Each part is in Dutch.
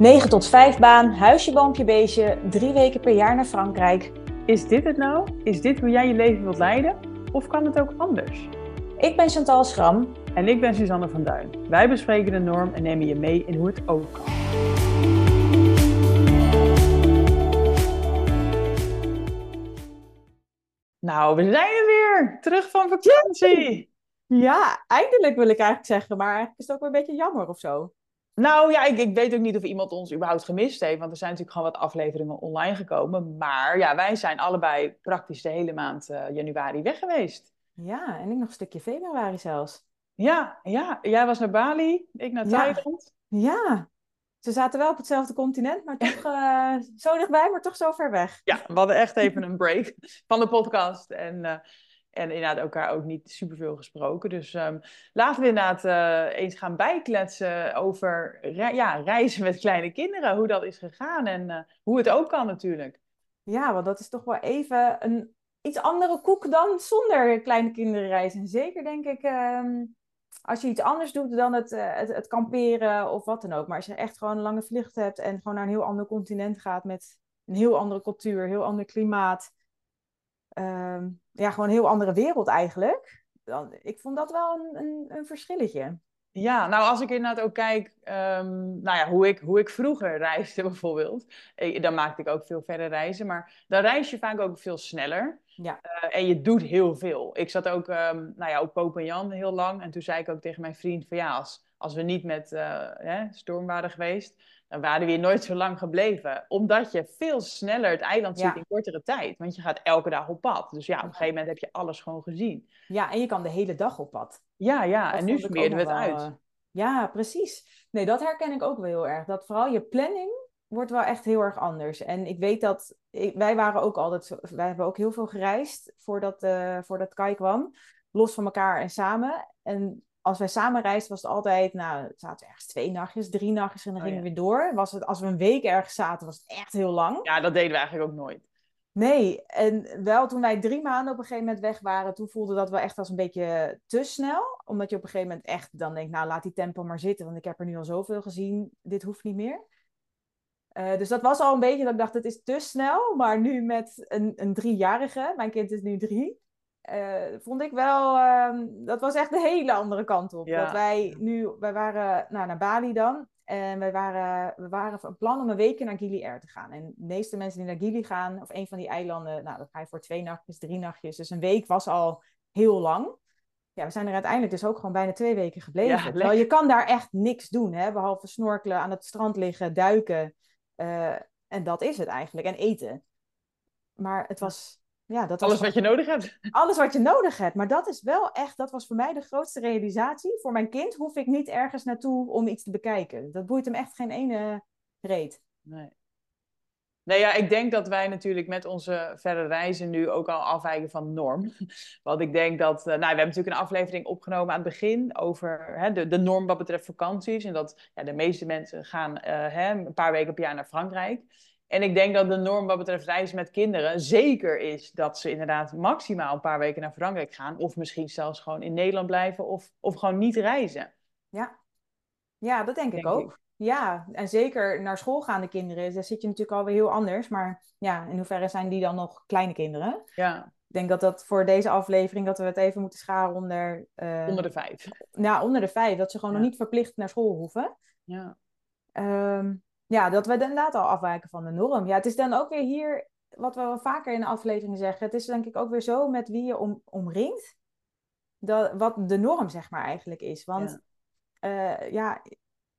9 tot 5 baan, huisje, boompje, beestje, drie weken per jaar naar Frankrijk. Is dit het nou? Is dit hoe jij je leven wilt leiden? Of kan het ook anders? Ik ben Chantal Schram. En ik ben Suzanne van Duin. Wij bespreken de norm en nemen je mee in hoe het ook kan. Nou, we zijn er weer! Terug van vakantie! Ja, eindelijk wil ik eigenlijk zeggen, maar eigenlijk is het ook wel een beetje jammer of zo. Nou ja, ik, ik weet ook niet of iemand ons überhaupt gemist heeft, want er zijn natuurlijk gewoon wat afleveringen online gekomen. Maar ja, wij zijn allebei praktisch de hele maand eh, januari weg geweest. Ja, en ik nog een stukje februari zelfs. Ja, ja, jij was naar Bali, ik naar Thailand. Ja, ze zaten wel op hetzelfde continent, maar toch uh, zo dichtbij, maar toch zo ver weg. Ja, we hadden echt even een break van de podcast. En uh, en inderdaad elkaar ook niet superveel gesproken. Dus um, laten we inderdaad uh, eens gaan bijkletsen over ja, reizen met kleine kinderen. Hoe dat is gegaan en uh, hoe het ook kan natuurlijk. Ja, want dat is toch wel even een iets andere koek dan zonder kleine kinderen reizen. Zeker denk ik um, als je iets anders doet dan het, uh, het, het, kamperen of wat dan ook. Maar als je echt gewoon een lange vlucht hebt en gewoon naar een heel ander continent gaat met een heel andere cultuur, heel ander klimaat uh, ja, gewoon een heel andere wereld eigenlijk. Dan, ik vond dat wel een, een, een verschilletje. Ja, nou als ik inderdaad ook kijk, um, nou ja, hoe ik, hoe ik vroeger reisde bijvoorbeeld, dan maakte ik ook veel verder reizen, maar dan reis je vaak ook veel sneller. Ja. Uh, en je doet heel veel. Ik zat ook, um, nou ja, op Jan heel lang en toen zei ik ook tegen mijn vriend van ja, als, als we niet met uh, hè, storm waren geweest, dan waren we hier nooit zo lang gebleven. Omdat je veel sneller het eiland ziet in kortere tijd. Want je gaat elke dag op pad. Dus ja, op een gegeven moment heb je alles gewoon gezien. Ja, en je kan de hele dag op pad. Ja, ja. en nu smeerden we het uit. Uh, ja, precies. Nee, dat herken ik ook wel heel erg. Dat vooral je planning wordt wel echt heel erg anders. En ik weet dat... Ik, wij waren ook altijd... Wij hebben ook heel veel gereisd voordat, uh, voordat Kai kwam. Los van elkaar en samen. En als wij samen reisden, was het altijd, nou, zaten ergens twee nachtjes, drie nachtjes en dan oh, gingen we weer door. Was het, als we een week ergens zaten, was het echt heel lang. Ja, dat deden we eigenlijk ook nooit. Nee, en wel toen wij drie maanden op een gegeven moment weg waren, toen voelde dat wel echt als een beetje te snel. Omdat je op een gegeven moment echt dan denkt, nou laat die tempo maar zitten, want ik heb er nu al zoveel gezien, dit hoeft niet meer. Uh, dus dat was al een beetje dat ik dacht, het is te snel. Maar nu met een, een driejarige, mijn kind is nu drie, vond ik wel, uh, dat was echt de hele andere kant op. Ja. Dat wij nu, wij waren nou, naar Bali dan. En wij waren, we waren van plan om een weekje naar Gili Air te gaan. En de meeste mensen die naar Gili gaan, of een van die eilanden, nou, dat ga je voor twee nachtjes, drie nachtjes. Dus een week was al heel lang. Ja, we zijn er uiteindelijk dus ook gewoon bijna twee weken gebleven. Ja, je kan daar echt niks doen, hè? behalve snorkelen, aan het strand liggen, duiken. Uh, en dat is het eigenlijk. En eten. Maar het was ja, dat alles wat je nodig hebt. Alles wat je nodig hebt. Maar dat is wel echt, dat was voor mij de grootste realisatie. Voor mijn kind hoef ik niet ergens naartoe om iets te bekijken. Dat boeit hem echt geen ene reet. Nee. Nee, ja, ik denk dat wij natuurlijk met onze verre reizen nu ook al afwijken van de norm. Want ik denk dat, uh, nou, we hebben natuurlijk een aflevering opgenomen aan het begin over hè, de, de norm wat betreft vakanties. En dat ja, de meeste mensen gaan uh, hè, een paar weken per jaar naar Frankrijk. En ik denk dat de norm wat betreft reizen met kinderen zeker is dat ze inderdaad maximaal een paar weken naar Frankrijk gaan. Of misschien zelfs gewoon in Nederland blijven of, of gewoon niet reizen. Ja, ja dat denk, denk ik ook. Ik. Ja, en zeker naar school gaande kinderen, daar zit je natuurlijk alweer heel anders. Maar ja, in hoeverre zijn die dan nog kleine kinderen? Ja. Ik denk dat dat voor deze aflevering, dat we het even moeten scharen onder... Uh, onder de vijf. Nou, onder de vijf. Dat ze gewoon ja. nog niet verplicht naar school hoeven. Ja. Um, ja, dat we inderdaad al afwijken van de norm. Ja, het is dan ook weer hier, wat we wel vaker in de afleveringen zeggen, het is denk ik ook weer zo met wie je om, omringt, dat, wat de norm zeg maar eigenlijk is. Want ja, uh, ja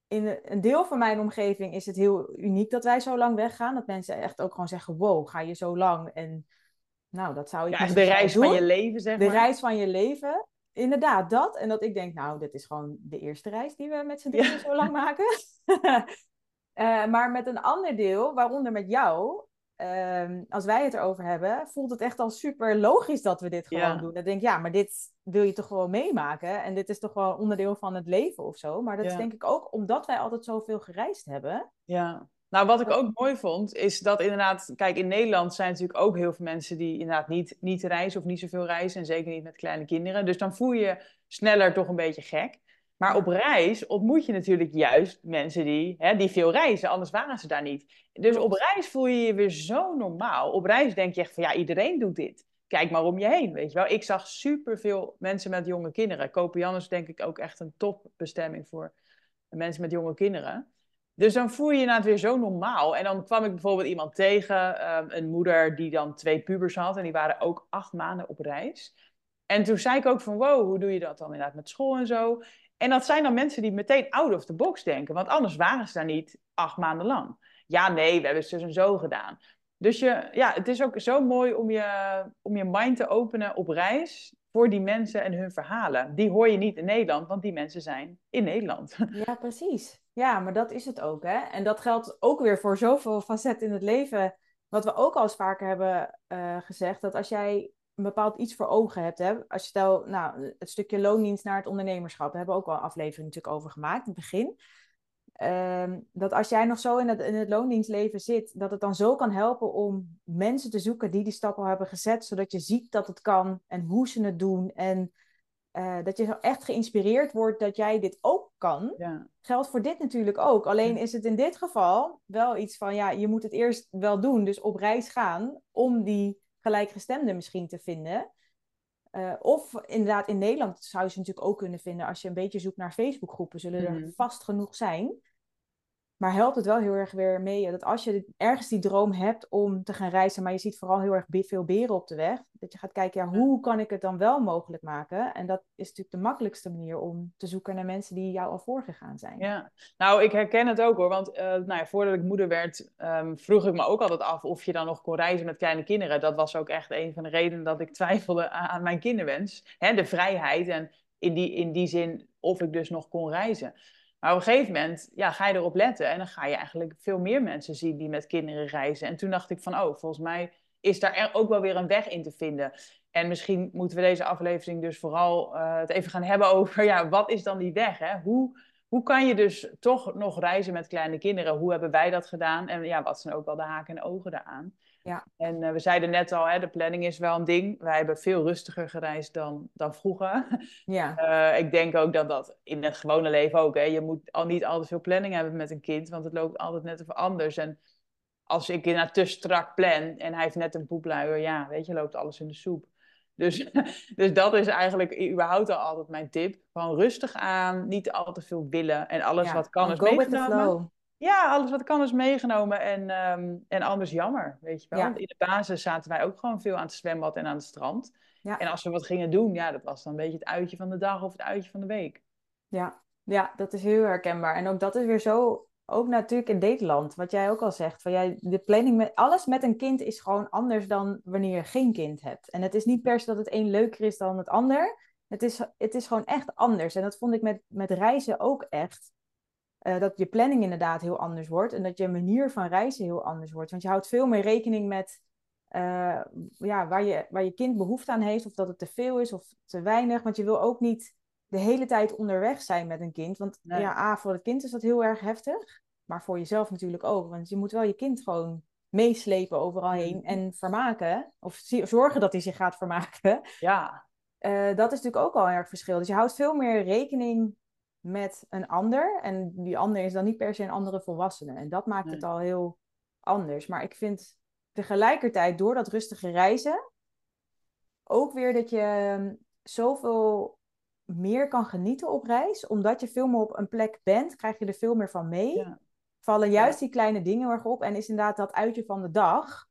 in een deel van mijn omgeving is het heel uniek dat wij zo lang weggaan. Dat mensen echt ook gewoon zeggen, wow, ga je zo lang? En nou, dat zou ik ja, de reis doen. van je leven, zeg maar. De reis van je leven. Inderdaad, dat. En dat ik denk, nou, dit is gewoon de eerste reis die we met z'n drieën ja. zo lang maken. Uh, maar met een ander deel, waaronder met jou, uh, als wij het erover hebben, voelt het echt al super logisch dat we dit gewoon ja. doen. Dan denk ik, ja, maar dit wil je toch gewoon meemaken. En dit is toch wel onderdeel van het leven of zo. Maar dat ja. is denk ik ook omdat wij altijd zoveel gereisd hebben. Ja. Nou, wat ik ook mooi vond, is dat inderdaad, kijk, in Nederland zijn natuurlijk ook heel veel mensen die inderdaad niet, niet reizen of niet zoveel reizen. En zeker niet met kleine kinderen. Dus dan voel je je sneller toch een beetje gek. Maar op reis ontmoet je natuurlijk juist mensen die, hè, die veel reizen, anders waren ze daar niet. Dus op reis voel je je weer zo normaal. Op reis denk je echt van ja, iedereen doet dit. Kijk maar om je heen, weet je wel. Ik zag superveel mensen met jonge kinderen. Kopian is denk ik ook echt een topbestemming voor mensen met jonge kinderen. Dus dan voel je je inderdaad weer zo normaal. En dan kwam ik bijvoorbeeld iemand tegen, ehm, een moeder die dan twee pubers had. En die waren ook acht maanden op reis. En toen zei ik ook van, wow, hoe doe je dat dan inderdaad met school en zo? En dat zijn dan mensen die meteen out of the box denken. Want anders waren ze daar niet acht maanden lang. Ja, nee, we hebben het dus en zo gedaan. Dus je, ja, het is ook zo mooi om je, om je mind te openen op reis voor die mensen en hun verhalen. Die hoor je niet in Nederland, want die mensen zijn in Nederland. Ja, precies. Ja, maar dat is het ook. Hè? En dat geldt ook weer voor zoveel facetten in het leven. Wat we ook al eens vaker hebben uh, gezegd, dat als jij een bepaald iets voor ogen hebt. Hè? Als je stel, nou, het stukje loondienst naar het ondernemerschap, daar hebben we ook al een aflevering natuurlijk over gemaakt in het begin. Ehm, dat als jij nog zo in het, in het loondienstleven zit, dat het dan zo kan helpen om mensen te zoeken die die stap al hebben gezet, zodat je ziet dat het kan en hoe ze het doen. En uh, dat je echt geïnspireerd wordt dat jij dit ook kan. Ja. Geldt voor dit natuurlijk ook. Alleen is het in dit geval wel iets van, ja, je moet het eerst wel doen, dus op reis gaan om die gelijkgestemde misschien te vinden. Uh, of inderdaad, in Nederland zou je ze natuurlijk ook kunnen vinden als je een beetje zoekt naar Facebookgroepen, zullen er mhm. vast genoeg zijn. Maar helpt het wel heel erg weer mee dat als je ergens die droom hebt om te gaan reizen, maar je ziet vooral heel erg veel beren op de weg, dat je gaat kijken, ja, hoe kan ik het dan wel mogelijk maken? En dat is natuurlijk de makkelijkste manier om te zoeken naar mensen die jou al voorgegaan zijn. Ja, nou, ik herken het ook hoor, want uh, nou ja, voordat ik moeder werd, um, vroeg ik me ook altijd af of je dan nog kon reizen met kleine kinderen. Dat was ook echt een van de redenen dat ik twijfelde aan, aan mijn kinderwens. Hè, de vrijheid en in die, in die zin of ik dus nog kon reizen. Maar op een gegeven moment ja, ga je erop letten en dan ga je eigenlijk veel meer mensen zien die met kinderen reizen. En toen dacht ik van, oh, volgens mij is daar ook wel weer een weg in te vinden. En misschien moeten we deze aflevering dus vooral uh, het even gaan hebben over, ja, wat is dan die weg? Hè? Hoe, hoe kan je dus toch nog reizen met kleine kinderen? Hoe hebben wij dat gedaan? En ja, wat zijn ook wel de haken en ogen daaraan? Ja. En uh, we zeiden net al, hè, de planning is wel een ding. Wij hebben veel rustiger gereisd dan, dan vroeger. Ja. Uh, ik denk ook dat dat in het gewone leven ook. Hè, je moet al niet altijd veel planning hebben met een kind, want het loopt altijd net even anders. En als ik inderdaad te strak plan en hij heeft net een poepluier, ja, weet je, loopt alles in de soep. Dus, dus dat is eigenlijk überhaupt al altijd mijn tip. Gewoon rustig aan, niet al te veel willen en alles wat kan is meegenomen. Ja, alles wat kan is meegenomen en, um, en anders jammer, weet je wel. Want in de basis zaten wij ook gewoon veel aan het zwembad en aan het strand. Ja. En als we wat gingen doen, ja, dat was dan een beetje het uitje van de dag of het uitje van de week. Ja, ja dat is heel herkenbaar. En ook dat is weer zo, ook natuurlijk in Nederland, wat jij ook al zegt. Van jij, de planning met alles met een kind is gewoon anders dan wanneer je geen kind hebt. En het is niet per se dat het een leuker is dan het ander. Het is, het is gewoon echt anders. En dat vond ik met, met reizen ook echt. Uh, dat je planning inderdaad heel anders wordt en dat je manier van reizen heel anders wordt. Want je houdt veel meer rekening met uh, ja, waar, je, waar je kind behoefte aan heeft, of dat het te veel is of te weinig. Want je wil ook niet de hele tijd onderweg zijn met een kind. Want ja, A, voor het kind is dat heel erg heftig, maar voor jezelf natuurlijk ook. Want je moet wel je kind gewoon meeslepen overal heen mm. en vermaken. Of zorgen dat hij zich gaat vermaken. Ja. Uh, dat is natuurlijk ook al een erg verschil. Dus je houdt veel meer rekening met een ander. En die ander is dan niet per se een andere volwassene. En dat maakt het al heel anders. Maar ik vind tegelijkertijd door dat rustige reizen ook weer dat je ehm, zoveel meer kan genieten op reis. Omdat je veel meer op een plek bent, krijg je er veel meer van mee. Vallen juist die kleine dingen erg op. En is inderdaad dat uitje van de dag.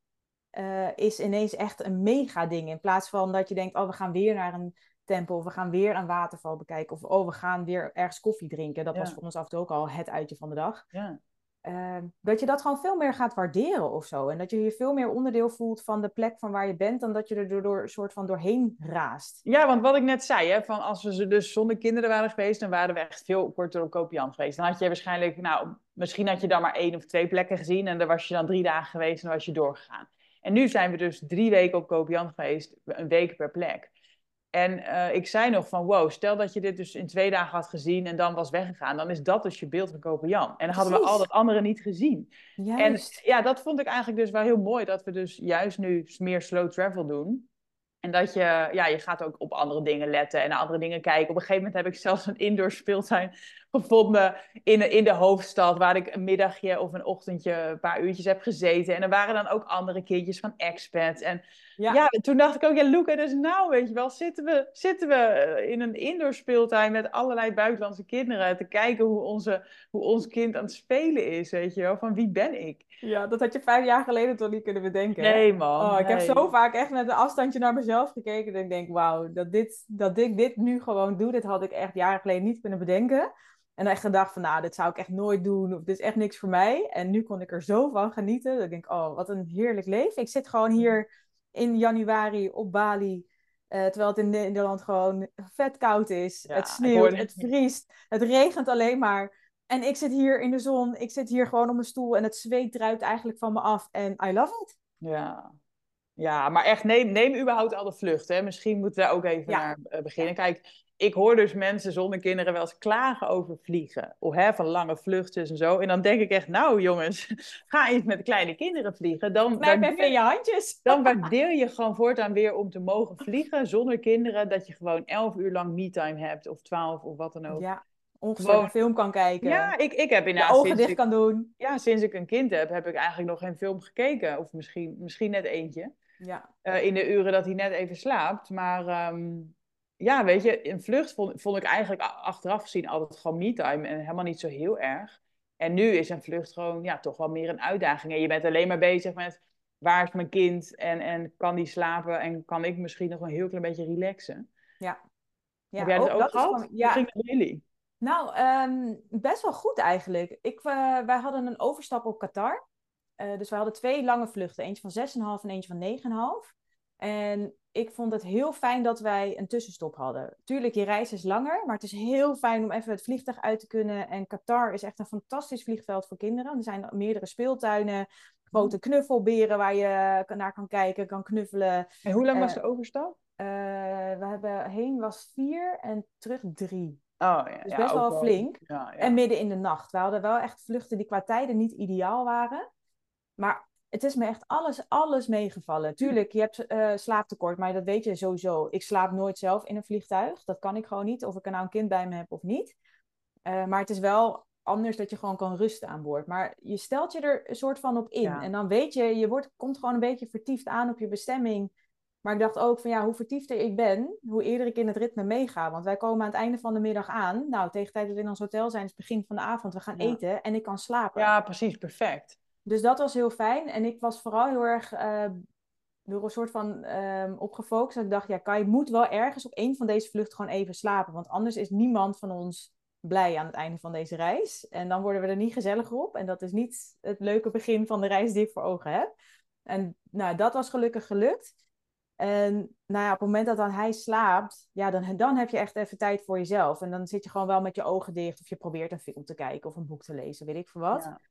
Uh, is ineens echt een mega ding. In plaats van dat je denkt, oh, we gaan weer naar een tempel. Of we gaan weer een waterval bekijken. Of oh, we gaan weer ergens koffie drinken. Dat was voor ons af en toe ook al het uitje van de dag. Ja. Ehm, dat je dat gewoon veel meer gaat waarderen of zo. En dat je je veel meer onderdeel voelt van de plek van waar je bent, dan dat je er door, een soort van doorheen raast. Ja, want wat ik net zei, hè, van als we dus zonder kinderen waren geweest, dan waren we echt veel korter op Kopian geweest. Dan had je waarschijnlijk, nou, misschien had je dan maar één of twee plekken gezien en dan was je dan drie dagen geweest en dan was je doorgegaan. En nu zijn we dus drie weken op Kopian geweest, een week per plek. En uh, ik zei nog van, wow, stel dat je dit dus in twee dagen had gezien en dan was weggegaan, dan is dat dus je beeld van Kopenjan. En dan hadden we al dat andere niet gezien. Juist. En ja, dat vond ik eigenlijk dus wel heel mooi, dat we dus juist nu meer slow travel doen. En dat je, ja, je gaat ook op andere dingen letten en naar andere dingen kijken. Op een gegeven moment heb ik zelfs een indoor speeltuin gevonden in, in de hoofdstad, waar ik een middagje of een ochtendje een paar uurtjes heb gezeten. En er waren dan ook andere kindjes van expats. En ja, toen dacht ik ook, ja, Luca, dus nou, weet je wel, zitten we, zitten we eh, in een indoor speeltuin met allerlei buitenlandse kinderen te kijken hoe, onze, hoe ons kind aan het spelen is, weet je wel, van wie ben ik? Ja, dat had je vijf jaar geleden toch niet kunnen bedenken. Nee, man. Oh, ik heb zo vaak echt met een afstandje naar mezelf gekeken. En ik denk, wauw, dat, dit, dat ik dit nu gewoon doe, dit had ik echt jaren geleden niet kunnen bedenken. En echt gedacht van, nou, dit zou ik echt nooit doen. Of dit is echt niks voor mij. En nu kon ik er zo van genieten. Dat ik denk, oh, wat een heerlijk leven. Ik zit gewoon hier in januari op Bali. Uh, terwijl het in Nederland gewoon vet koud is. het sneeuwt, het vriest, het regent alleen maar. En ik zit hier in de zon, ik zit hier gewoon op mijn stoel en het zweet druipt eigenlijk van me af. En I love it. Ja, ja maar echt neem, neem überhaupt al de vlucht. Hè? Misschien moeten we daar ook even naar eh, beginnen. Kijk, ik hoor dus mensen zonder kinderen wel eens klagen over vliegen. Of hè, van lange vluchten en zo. En dan denk ik echt, nou jongens, ga eens met kleine kinderen vliegen. Dan, Knijp even in je handjes. Dan waardeer je gewoon voortaan weer om te mogen vliegen zonder kinderen. Dat je gewoon elf uur lang me-time hebt. Of twaalf of wat dan ook. Ja, ongeveer een film kan kijken. Ja, ik, ik heb inderdaad... Ogen dicht kan doen. Ja, sinds ik een kind heb, heb ik eigenlijk nog geen film gekeken. Of misschien, misschien net eentje. Ja. Uh, in de uren dat hij net even slaapt. Maar... Um, ja, weet je, in vlucht vond, vond ik eigenlijk achteraf gezien altijd gewoon me-time en helemaal niet zo heel erg. En nu is een vlucht gewoon ja, toch wel meer een uitdaging. En je bent alleen maar bezig met waar is mijn kind en, en kan die slapen en kan ik misschien nog een heel klein beetje relaxen. Ja. ja Heb jij het ook, gehad? Gewoon, ja. Ging jullie? Nou, um, best wel goed eigenlijk. Ik, uh, wij hadden een overstap op Qatar. Uh, dus we hadden twee lange vluchten. Eentje van 6,5 en eentje van 9,5. En ik vond het heel fijn dat wij een tussenstop hadden. Tuurlijk, je reis is langer, maar het is heel fijn om even het vliegtuig uit te kunnen. En Qatar is echt een fantastisch vliegveld voor kinderen. Er zijn meerdere speeltuinen, grote mhm. knuffelberen waar je naar kan kijken, kan knuffelen. En hoe lang was de overstap? Uh, we hebben heen was vier en terug drie. Oh, ja, dus best wel flink. Ja, en midden in de nacht. We hadden wel echt vluchten die qua tijden niet ideaal waren. Maar het is me echt alles, alles meegevallen. Tuurlijk, je hebt uh, slaaptekort, maar dat weet je sowieso. Ik slaap nooit zelf in een vliegtuig. Dat kan ik gewoon niet, of ik er nou een kind bij me heb of niet. Uh, maar het is wel anders dat je gewoon kan rusten aan boord. Maar je stelt je er een soort van op in. En dan weet je, je wordt, komt gewoon een beetje vertiefd aan op je bestemming. Maar ik dacht ook van ja, hoe vertiefder ik ben, hoe eerder ik in het ritme meega. Want wij komen aan het einde van de middag aan. Nou, tegen tijd dat we in ons hotel zijn, is het begin van de avond. We gaan eten en ik kan slapen. Ja, precies, perfect. Dus dat was heel fijn. En ik was vooral heel erg uh, door een soort van um, op gefocust. Dat ik dacht, ja, Kai moet wel ergens op een van deze vluchten gewoon even slapen. Want anders is niemand van ons blij aan het einde van deze reis. En dan worden we er niet gezelliger op. En dat is niet het leuke begin van de reis die ik voor ogen heb. En nou, dat was gelukkig gelukt. En nou ja, op het moment dat dan hij slaapt, ja, dan, dan heb je echt even tijd voor jezelf. En dan zit je gewoon wel met je ogen dicht of je probeert een film te kijken of een boek te lezen, weet ik veel wat. Ja.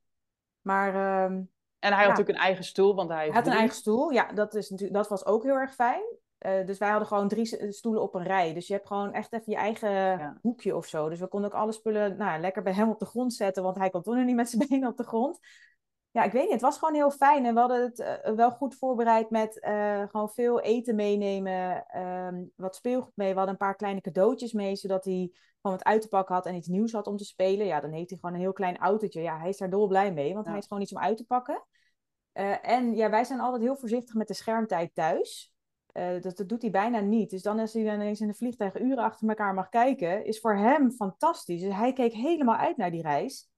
Maar, ehm, en hij had natuurlijk een eigen stoel, want hij, hij had een eigen stoel. Ja, dat, is natuurlijk, dat was ook heel erg fijn. Uh, dus wij hadden gewoon drie stoelen op een rij. Dus je hebt gewoon echt even je eigen hoekje of zo. Dus we konden ook alle spullen nou, lekker bij hem op de grond zetten, want hij kon toen nog niet met zijn benen op de grond. Ja, ik weet niet. Het was gewoon heel fijn. En we hadden het uh, wel goed voorbereid met uh, gewoon veel eten meenemen. Um, wat speelgoed mee. We hadden een paar kleine cadeautjes mee, zodat hij gewoon wat uit te pakken had en iets nieuws had om te spelen. Ja, dan heeft hij gewoon een heel klein autootje. Ja, hij is daar dol blij mee, want hij is gewoon iets om uit te pakken. Uh, en ja, wij zijn altijd heel voorzichtig met de schermtijd thuis. Dat, dat, doet hij bijna niet. Dus dan als hij dan ineens in de vliegtuig uren achter elkaar mag kijken, is voor hem fantastisch. Dus hij keek helemaal uit naar die reis.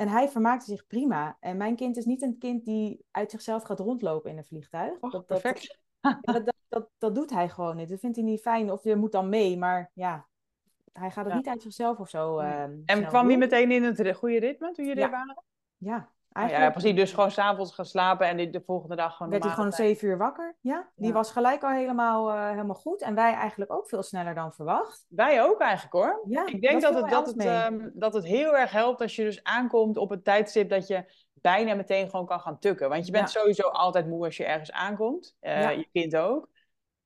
En hij vermaakte zich prima. En mijn kind is niet een kind die uit zichzelf gaat rondlopen in een vliegtuig. Oh, dat, perfect. Dat, dat, dat, dat, doet hij gewoon niet. Dat vindt hij niet fijn. Of je moet dan mee. Maar ja, hij gaat het niet uit zichzelf of zo. Uh, en kwam hij meteen in het goede ritme toen jullie ja. er waren? Ja, Eigenlijk... Ja, precies. Dus gewoon s'avonds gaan slapen en de, de volgende dag gewoon Werd hij gewoon zeven uur wakker, ja. Die was gelijk al helemaal, uh, helemaal goed. En wij eigenlijk ook veel sneller dan verwacht. Wij ook eigenlijk hoor. Ja, ik denk dat, het, dat, het, um, dat het heel erg helpt als je dus aankomt op het tijdstip dat je bijna meteen gewoon kan gaan tukken. Want je bent sowieso altijd moe als je ergens aankomt. Uh, je kind ook.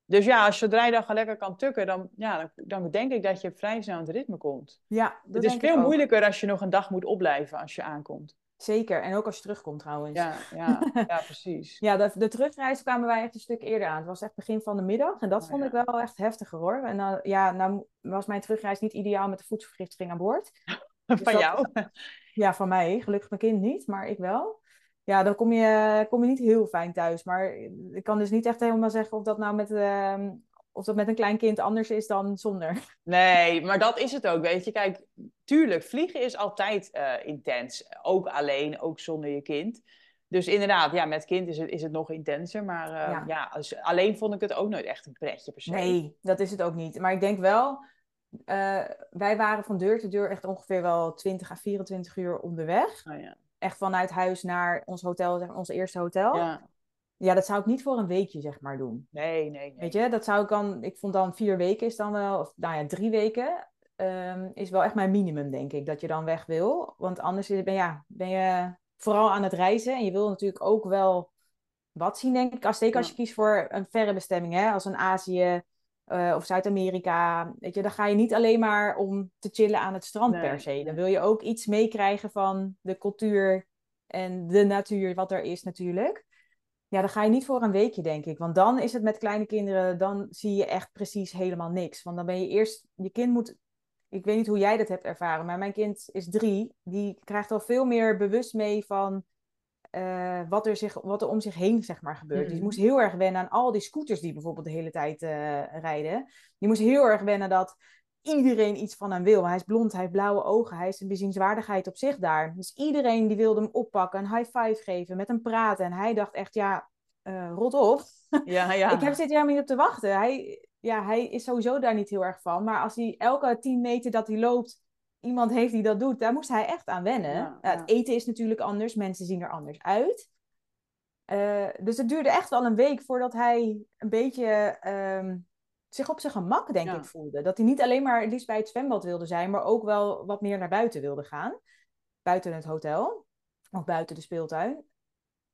Dus ja, als zodra je dan gewoon lekker kan tukken, dan, ja, dan, dan, denk ik dat je vrij snel in het ritme komt. Ja, het is veel moeilijker als je nog een dag moet opblijven als je aankomt. Zeker. En ook als je terugkomt trouwens. Ja, ja, ja precies. ja, de, de terugreis kwamen wij echt een stuk eerder aan. Het was echt begin van de middag. En dat Oh, vond ja. ik wel echt heftiger hoor. En dan, ja, nou was mijn terugreis niet ideaal met de voedselvergiftiging aan boord. Van dat- jou? Ja, van mij. Gelukkig mijn kind niet, maar ik wel. Ja, dan kom je, kom je niet heel fijn thuis. Maar ik kan dus niet echt helemaal zeggen of dat nou met, ehm, of dat met een klein kind anders is dan zonder. Nee, maar dat is het ook, weet je. Kijk, tuurlijk, vliegen is altijd eh, intens. Ook alleen, ook zonder je kind. Dus inderdaad, ja, met kind is het, is het nog intenser. Maar eh, Ja. ja, als, alleen vond ik het ook nooit echt een pretje per se. Nee, dat is het ook niet. Maar ik denk wel, eh, wij waren van deur tot deur echt ongeveer wel 20 à 24 uur onderweg. Oh, ja. Echt vanuit huis naar ons hotel, zeg ons eerste hotel. Ja. Ja. dat zou ik niet voor een weekje, zeg maar, doen. Nee, nee, nee. Weet je, dat zou ik dan, ik vond dan vier weken is dan wel, of nou ja, drie weken ehm, is wel echt mijn minimum, denk ik, dat je dan weg wil. Want anders ben, ja, ben je vooral aan het reizen en je wil natuurlijk ook wel wat zien, denk ik. Als, zeker als je kiest voor een verre bestemming, hè, als een Azië eh, of Zuid-Amerika. Weet je, dan ga je niet alleen maar om te chillen aan het strand Nee, per se. Dan wil je ook iets meekrijgen van de cultuur en de natuur, wat er is natuurlijk. Ja, dan ga je niet voor een weekje, denk ik. Want dan is het met kleine kinderen, dan zie je echt precies helemaal niks. Want dan ben je eerst, je kind moet, ik weet niet hoe jij dat hebt ervaren, maar mijn kind is drie. Die krijgt al veel meer bewust mee van eh, wat, er zich, wat er om zich heen, zeg maar, gebeurt. Dus die moest heel erg wennen aan al die scooters die bijvoorbeeld de hele tijd eh, rijden. Die moest heel erg wennen dat iedereen iets van hem wil. Hij is blond, hij heeft blauwe ogen, hij is een bezienswaardigheid op zich daar. Dus iedereen die wilde hem oppakken, een high five geven, met hem praten. En hij dacht echt, ja, eh, rot op. Ja, ja. Ik heb zit helemaal niet op te wachten. Hij, ja, hij is sowieso daar niet heel erg van. Maar als hij elke 10 meter dat hij loopt, iemand heeft die dat doet, daar moest hij echt aan wennen. Ja, Ja, ja. Het eten is natuurlijk anders, mensen zien er anders uit. Eh, dus het duurde echt wel een week voordat hij een beetje ehm, zich op zijn gemak, denk Ja. ik, voelde. Dat hij niet alleen maar het liefst bij het zwembad wilde zijn, maar ook wel wat meer naar buiten wilde gaan. Buiten het hotel of buiten de speeltuin.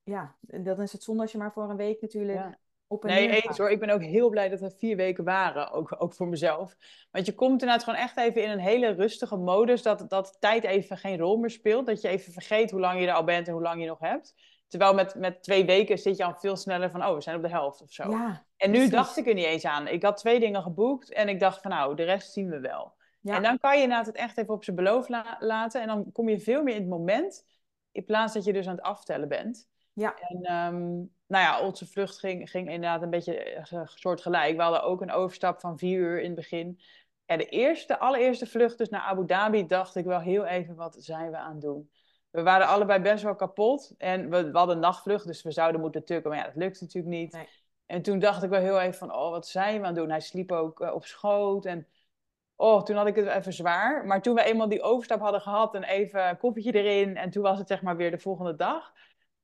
Ja, en dan is het zonde als je maar voor een week natuurlijk Ja. op en Nee, eens gaat. hoor. Ik ben ook heel blij dat we vier weken waren. Ook, ook voor mezelf. Want je komt inderdaad gewoon echt even in een hele rustige modus. Dat, dat tijd even geen rol meer speelt. Dat je even vergeet hoe lang je er al bent en hoe lang je nog hebt. Terwijl met, met twee weken zit je al veel sneller van... Oh, we zijn op de helft of zo. Ja, en nu precies. dacht ik er niet eens aan. Ik had twee dingen geboekt. En ik dacht van nou, de rest zien we wel. ja. En dan kan je inderdaad het echt even op zijn beloof la- laten. En dan kom je veel meer in het moment. In plaats dat je dus aan het aftellen bent. Ja. En ehm, nou ja, onze vlucht ging, ging inderdaad een beetje eh, soortgelijk. We hadden ook een overstap van vier uur in het begin. En de eerste, allereerste vlucht dus naar Abu Dhabi dacht ik wel heel even, wat zijn we aan het doen? We waren allebei best wel kapot. En we, we hadden een nachtvlucht, dus we zouden moeten tukken. Maar ja, dat lukt natuurlijk niet. Nee. En toen dacht ik wel heel even van, oh, wat zijn we aan het doen? Hij sliep ook eh, op schoot en... Oh, toen had ik het even zwaar. Maar toen we eenmaal die overstap hadden gehad en even een koffietje erin. En toen was het zeg maar weer de volgende dag.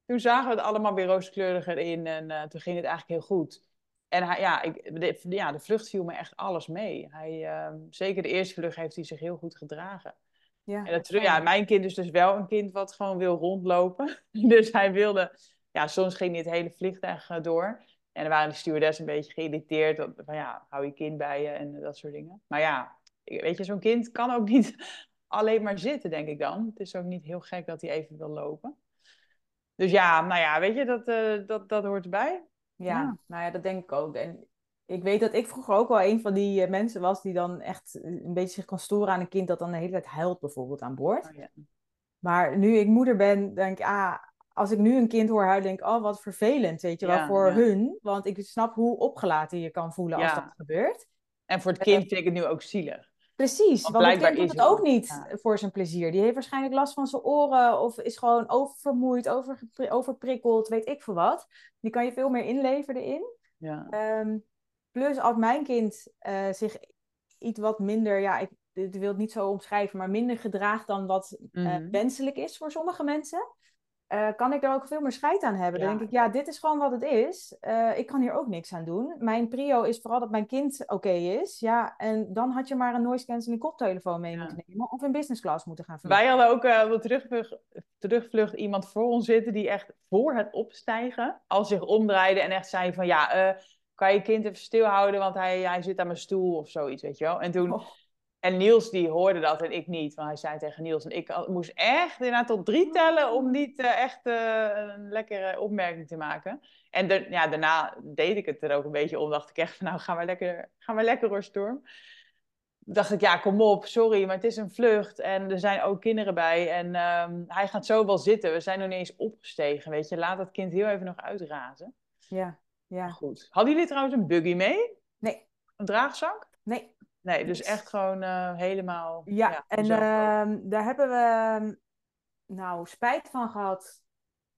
Toen zagen we het allemaal weer rooskleuriger in. En eh, toen ging het eigenlijk heel goed. En hij, ja, ik, de, ja, de vlucht viel me echt alles mee. Hij, ehm, zeker de eerste vlucht heeft hij zich heel goed gedragen. Ja, En dat, ja, mijn kind is dus wel een kind wat gewoon wil rondlopen. Dus hij wilde... Ja, soms ging niet het hele vliegtuig eh, door. En dan waren de stewardess een beetje geïrriteerd. Van ja, hou je kind bij je en dat soort dingen. Maar ja, weet je, zo'n kind kan ook niet alleen maar zitten, denk ik dan. Het is ook niet heel gek dat hij even wil lopen. Dus ja, nou ja, weet je, dat, eh, dat, dat hoort erbij. Ja, Ja. nou ja, dat denk ik ook. En ik weet dat ik vroeger ook wel een van die eh, mensen was die dan echt een beetje zich kan storen aan een kind dat dan de hele tijd huilt bijvoorbeeld aan boord. Oh, ja. Maar nu ik moeder ben, denk ik, ah, als ik nu een kind hoor huilen, denk ik, oh, wat vervelend, weet je wel, Ja, voor ja. hun. Want ik snap hoe opgelaten je kan voelen als dat gebeurt. En voor het kind vind ik het nu ook zielig. Precies, Want want het kind doet het ook niet voor zijn plezier. Die heeft waarschijnlijk last van zijn oren of is gewoon oververmoeid, overgepri- overprikkeld, weet ik veel wat. Die kan je veel meer inleven erin. Ja. Ehm, plus als mijn kind eh, zich iets wat minder, ja, ik, ik wil het niet zo omschrijven, maar minder gedraagt dan wat eh, Mhm. wenselijk is voor sommige mensen, eh, kan ik daar ook veel meer scheid aan hebben. Dan denk ik, ja, dit is gewoon wat het is. Eh, ik kan hier ook niks aan doen. Mijn prio is vooral dat mijn kind oké is. Ja, en dan had je maar een noise cancelling koptelefoon mee Ja. moeten nemen of in business class moeten gaan vliegen. Wij hadden ook eh, op de terugvlucht, terugvlucht iemand voor ons zitten die echt voor het opstijgen al zich omdraaide en echt zei van ja, eh, kan je kind even stilhouden, want hij, hij zit aan mijn stoel of zoiets, weet je wel. En toen Oh. En Niels die hoorde dat en ik niet. Want hij zei tegen Niels en ik moest echt inderdaad tot drie tellen om niet uh, echt uh, een lekkere opmerking te maken. En de, ja, daarna deed ik het er ook een beetje om. Dacht ik echt van nou gaan we lekker, gaan we lekker hoor Storm. Dacht ik ja kom op, sorry, maar het is een vlucht. En er zijn ook kinderen bij. En um, hij gaat zo wel zitten. We zijn nog niet eens opgestegen, weet je. Laat dat kind heel even nog uitrazen. Ja, ja. Goed. Hadden jullie trouwens een buggy mee? Nee. Een draagzak? Nee. Nee, dus echt gewoon uh, helemaal. Ja, ja en uh, daar hebben we nou spijt van gehad.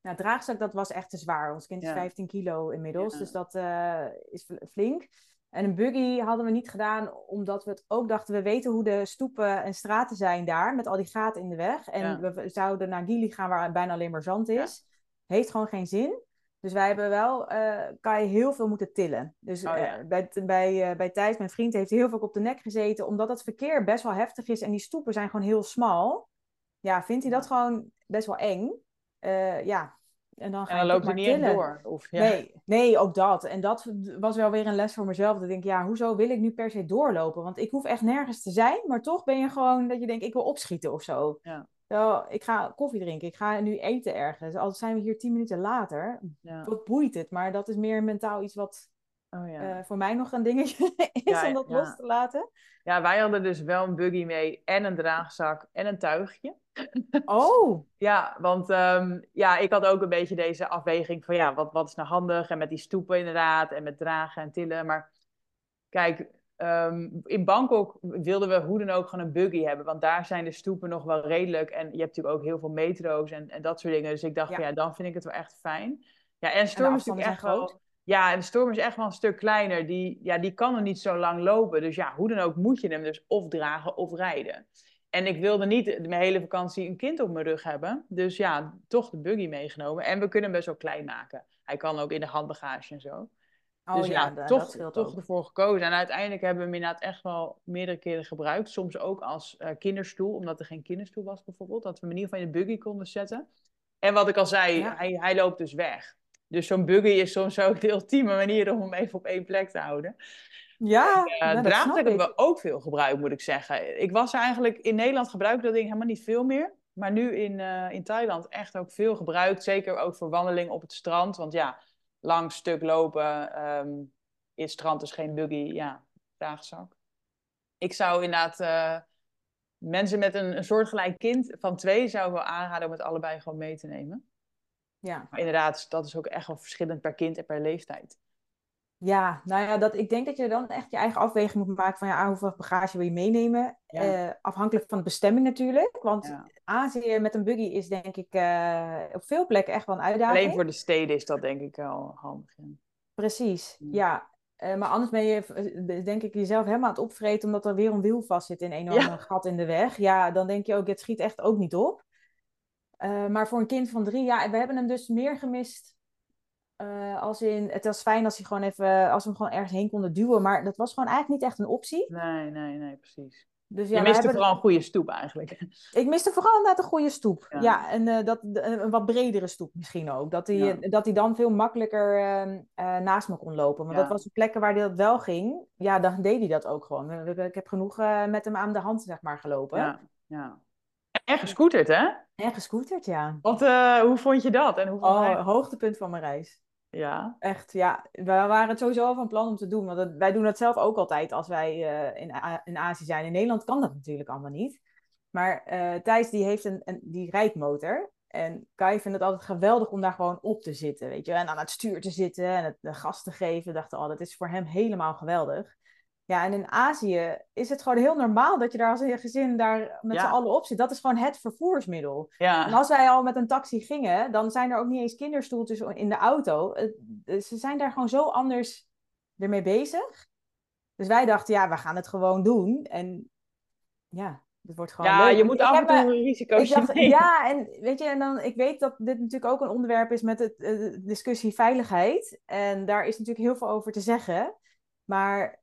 Nou, draagzak, dat was echt te zwaar. Ons kind is ja. 15 kilo inmiddels, ja. dus dat uh, is flink. En een buggy hadden we niet gedaan, omdat we het ook dachten, we weten hoe de stoepen en straten zijn daar, met al die gaten in de weg. En we zouden naar Gili gaan, waar bijna alleen maar zand is. Heeft gewoon geen zin. Dus wij hebben wel, uh, kan je heel veel moeten tillen. Dus oh, ja. uh, bij, bij, uh, bij Thijs, mijn vriend, heeft heel veel op de nek gezeten. Omdat het verkeer best wel heftig is en die stoepen zijn gewoon heel smal. Ja, vindt hij dat gewoon best wel eng. ja, en dan, ga en dan loopt hij niet tillen. door. Of, ja. nee, nee, ook dat. En dat was wel weer een les voor mezelf. Dat ik denk, ja, hoezo wil ik nu per se doorlopen? Want ik hoef echt nergens te zijn. Maar toch ben je gewoon dat je denkt, ik wil opschieten of zo. Ja. Wel, ik ga koffie drinken, ik ga nu eten ergens. Al zijn we hier tien minuten later, ja. wat boeit het? Maar dat is meer mentaal iets wat oh, ja. uh, voor mij nog een dingetje is Ja, om dat los te laten. Ja, wij hadden dus wel een buggy mee en een draagzak en een tuigje. Oh, Ja, want ehm, ja, ik had ook een beetje deze afweging van ja, wat, wat is nou handig? En met die stoepen inderdaad, en met dragen en tillen. Maar kijk, ehm, in Bangkok wilden we hoe dan ook gewoon een buggy hebben. Want daar zijn de stoepen nog wel redelijk. En je hebt natuurlijk ook heel veel metro's en, en dat soort dingen. Dus ik dacht, Ja. van, ja, dan vind ik het wel echt fijn. Ja, en Storm is natuurlijk echt wel... groot. Ja, en de Storm is echt wel een stuk kleiner. Die, ja, die kan er niet zo lang lopen. Dus ja, hoe dan ook moet je hem dus of dragen of rijden. En ik wilde niet mijn hele vakantie een kind op mijn rug hebben. Dus ja, toch de buggy meegenomen. En we kunnen hem best wel klein maken. Hij kan ook in de handbagage en zo. Oh dus ja, toch, toch ook. ervoor gekozen. En uiteindelijk hebben we hem inderdaad echt wel meerdere keren gebruikt. Soms ook als eh, kinderstoel, omdat er geen kinderstoel was bijvoorbeeld. Dat we hem in ieder geval in de buggy konden zetten. En wat ik al zei, Ja. hij, hij loopt dus weg. Dus zo'n buggy is soms ook de ultieme manier om hem even op één plek te houden. Ja, Uh, snap draagzak hebben we ook veel gebruikt, moet ik zeggen. Ik was eigenlijk in Nederland gebruikte dat ding helemaal niet veel meer. Maar nu in, eh, in Thailand echt ook veel gebruikt. Zeker ook voor wandeling op het strand. Want ja, lang stuk lopen. ehm in het strand is geen buggy. Ja, draagzak. Ik zou inderdaad eh, mensen met een, een soortgelijk kind van twee zou ik wel aanraden om het allebei gewoon mee te nemen. Ja. Maar inderdaad, dat is ook echt wel verschillend per kind en per leeftijd. Ja, nou ja, dat, ik denk dat je dan echt je eigen afweging moet maken van ja, ah, hoeveel bagage wil je meenemen. Ja. Eh, afhankelijk van de bestemming natuurlijk. Want Ja. Azië met een buggy is denk ik eh, op veel plekken echt wel een uitdaging. Alleen voor de steden is dat denk ik wel handig. ja. Precies, ja. Eh, maar anders ben je, denk ik, jezelf helemaal aan het opvreten omdat er weer een wiel vast zit in een ander gat in de weg. Ja, dan denk je ook, het schiet echt ook niet op. Maar voor een kind van drie, ja, we hebben hem dus meer gemist. Eh, als in, het was fijn als, hij gewoon even, als we hem gewoon ergens heen konden duwen, maar dat was gewoon eigenlijk niet echt een optie. Nee, nee, nee, precies. Dus ja, je miste hebben- vooral een goede stoep eigenlijk. Ik miste vooral inderdaad een goede stoep. Ja. Ja, en eh, dat, de- een wat bredere stoep misschien ook. Dat hij Ja. dat hij dan veel makkelijker ehm, eh, naast me kon lopen. Want dat was op plekken waar hij dat wel ging. Ja, dan deed hij dat ook gewoon. Ik heb genoeg met hem aan de hand, zeg maar, gelopen. Ja, ja. En gescooterd, hè? En gescooterd, ja. Want hoe vond je dat? En hoe vond Oh, hoogtepunt van mijn reis. Ja, Echt, ja. We waren het sowieso al van plan om te doen. Want het- wij doen dat zelf ook altijd als wij eh, in, in Azië zijn. In Nederland kan dat natuurlijk allemaal niet. Maar eh Thijs die heeft een, een die rijmotor. En Kai vindt het altijd geweldig om daar gewoon op te zitten. Weet je? En aan het stuur te zitten en het gas te geven. Dachten, oh, dat is voor hem helemaal geweldig. Ja, en in Azië is het gewoon heel normaal dat je daar als een gezin daar met Ja. z'n allen op zit. Dat is gewoon het vervoersmiddel. En ja, als wij al met een taxi gingen, dan zijn er ook niet eens kinderstoeltjes in de auto. Ze zijn daar gewoon zo anders ermee bezig. Dus wij dachten, ja, we gaan het gewoon doen. En ja, het wordt gewoon ja leuk. je moet Ik af en toe me- risico's dacht, nemen. ja, en weet je, en dan, ik weet dat dit natuurlijk ook een onderwerp is met de eh, discussie veiligheid. En daar is natuurlijk heel veel over te zeggen. Maar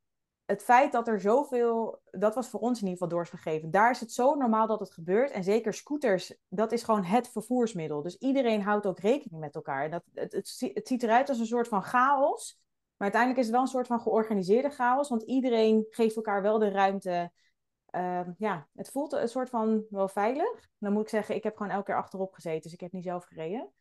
het feit dat er zoveel, dat was voor ons in ieder geval doorgegeven. Daar is het zo normaal dat het gebeurt. En zeker scooters, dat is gewoon het vervoersmiddel. Dus iedereen houdt ook rekening met elkaar. Dat, het, het, zie- het ziet eruit als een soort van chaos. Maar uiteindelijk is het wel een soort van georganiseerde chaos. Want iedereen geeft elkaar wel de ruimte ehm, ja, het voelt een soort van wel veilig. Dan moet ik zeggen, ik heb gewoon elke keer achterop gezeten, dus ik heb niet zelf gereden.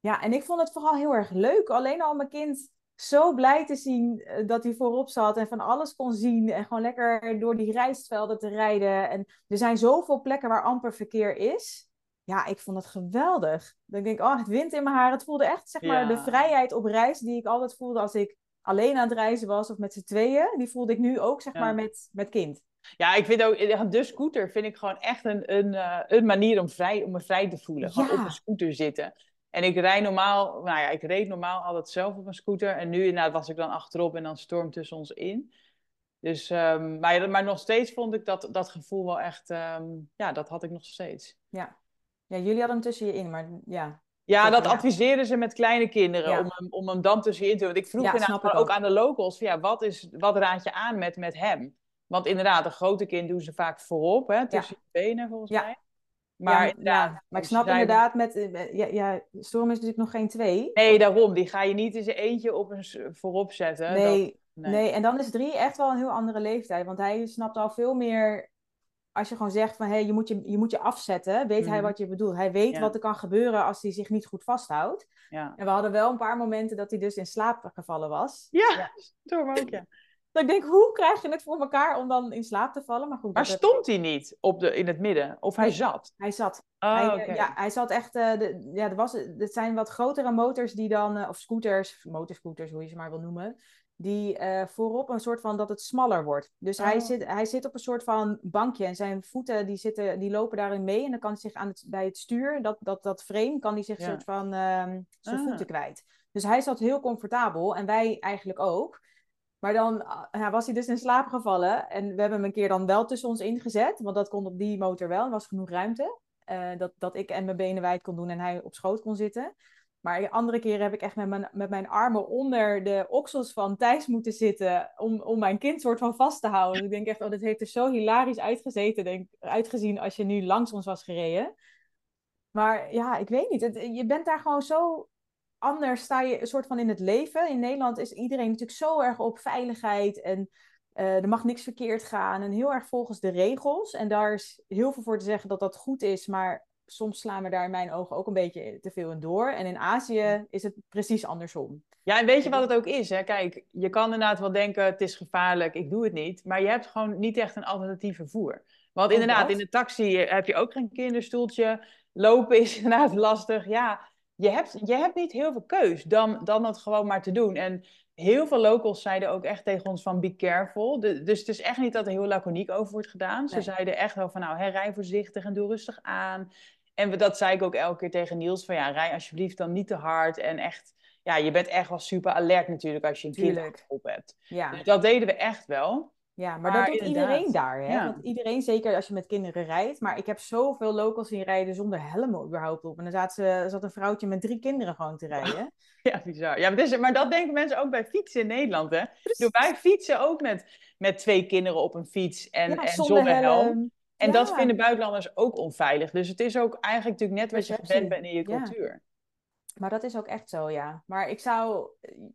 Ja, en ik vond het vooral heel erg leuk. Alleen al mijn kind zo blij te zien eh, dat hij voorop zat en van alles kon zien. En gewoon lekker door die rijstvelden te rijden. En er zijn zoveel plekken waar amper verkeer is. Ja, ik vond het geweldig. Dan denk ik, oh, het wind in mijn haar. Het voelde echt, zeg maar, de vrijheid op reis die ik altijd voelde als ik alleen aan het reizen was of met z'n tweeën. Die voelde ik nu ook, zeg maar, met, met kind. Ja, ik vind ook, de scooter vind ik gewoon echt een, een, uh, een manier om, vrij, om me vrij te voelen. Gewoon op een scooter zitten. En ik rijd normaal, nou ja, ik reed normaal altijd zelf op een scooter. En nu inderdaad was ik dan achterop en dan storm tussen ons in. Dus, um, maar, maar nog steeds vond ik dat, dat gevoel wel echt, um, ja, dat had ik nog steeds. Ja. ja, jullie hadden hem tussen je in, maar ja. Ja, dat adviseren ze met kleine kinderen, om, hem, om hem dan tussen je in te doen. Want ik vroeg ja, inderdaad ook, aan de locals, ja, wat, is, wat raad je aan met, met hem? Want inderdaad, een grote kind doen ze vaak voorop, hè, tussen je benen volgens mij. Maar, ja, maar ik snap inderdaad met... Eh, ja, ja, Storm is natuurlijk nog geen twee. Nee, daarom. Die ga je niet eens eentje op een voorop zetten. Nee, nee. nee. en dan is drie echt wel een heel andere leeftijd. Want hij snapt al veel meer... Als je gewoon zegt van, hé, hey, je, moet je, je moet je afzetten. Weet hij mhm. wat je bedoelt. Hij weet wat er kan gebeuren als hij zich niet goed vasthoudt. Ja. En we hadden wel een paar momenten dat hij dus in slaap gevallen was. Ja, ja. door ook, ja. Dat ik denk, hoe krijg je het voor elkaar om dan in slaap te vallen? Maar, goed, maar stond hij niet op de, in het midden? Of hij zat? Hij zat. Oh, hij, eh, ja, hij zat echt... Uh, de, ja, er was, het zijn wat grotere motors die dan... Uh, of scooters, motorscooters, hoe je ze maar wil noemen. Die voorop een soort van dat het smaller wordt. Dus hij, oh. zit, hij zit op een soort van bankje. En zijn voeten die, zitten, die lopen daarin mee. En dan kan hij zich aan het, bij het stuur, dat, dat, dat frame, kan hij zich een soort van ehm, zijn ah. voeten kwijt. Dus hij zat heel comfortabel. En wij eigenlijk ook. Maar dan uh, was hij dus in slaap gevallen. En we hebben hem een keer dan wel tussen ons ingezet. Want dat kon op die motor wel. Er was genoeg ruimte. Uh, dat, dat ik en mijn benen wijd kon doen en hij op schoot kon zitten. Maar andere keren heb ik echt met mijn, met mijn armen onder de oksels van Thijs moeten zitten. Om, om mijn kind soort van vast te houden. Ik denk echt, oh, dit heeft er zo hilarisch uitgezeten, denk, uitgezien als je nu langs ons was gereden. Maar ja, ik weet niet. Je bent daar gewoon zo anders sta je een soort van in het leven. In Nederland is iedereen natuurlijk zo erg op veiligheid en uh, er mag niks verkeerd gaan en heel erg volgens de regels. En daar is heel veel voor te zeggen dat dat goed is, maar soms slaan we daar in mijn ogen ook een beetje te veel in door. En in Azië is het precies andersom. Ja, en weet je wat het ook is? Hè? Kijk, je kan inderdaad wel denken, het is gevaarlijk, ik doe het niet. Maar je hebt gewoon niet echt een alternatief vervoer. Want inderdaad, in de taxi heb je ook geen kinderstoeltje. Lopen is inderdaad lastig. Ja, je hebt, je hebt niet heel veel keus dan, dan het gewoon maar te doen. En heel veel locals zeiden ook echt tegen ons van be careful. dus het is echt niet dat er heel laconiek over wordt gedaan. Ze zeiden echt wel van nou, hè, rij voorzichtig en doe rustig aan. En dat zei ik ook elke keer tegen Niels van ja, rij alsjeblieft dan niet te hard. En echt, ja, je bent echt wel super alert natuurlijk als je een kind op hebt. Ja. Dus dat deden we echt wel. Ja, maar, dat doet iedereen daar. Hè? Want iedereen, zeker als je met kinderen rijdt. Maar ik heb zoveel locals zien rijden zonder helm überhaupt op. En dan zat, ze, zat een vrouwtje met drie kinderen gewoon te rijden. Ja, bizar. Ja, maar, maar dat denken mensen ook bij fietsen in Nederland. Hè? Dus wij fietsen ook met, met twee kinderen op een fiets en, en zonder, helm. En dat vinden buitenlanders ook onveilig. Dus het is ook eigenlijk natuurlijk net wat je gewend bent in je cultuur. Maar dat is ook echt zo, ja. Maar ik zou,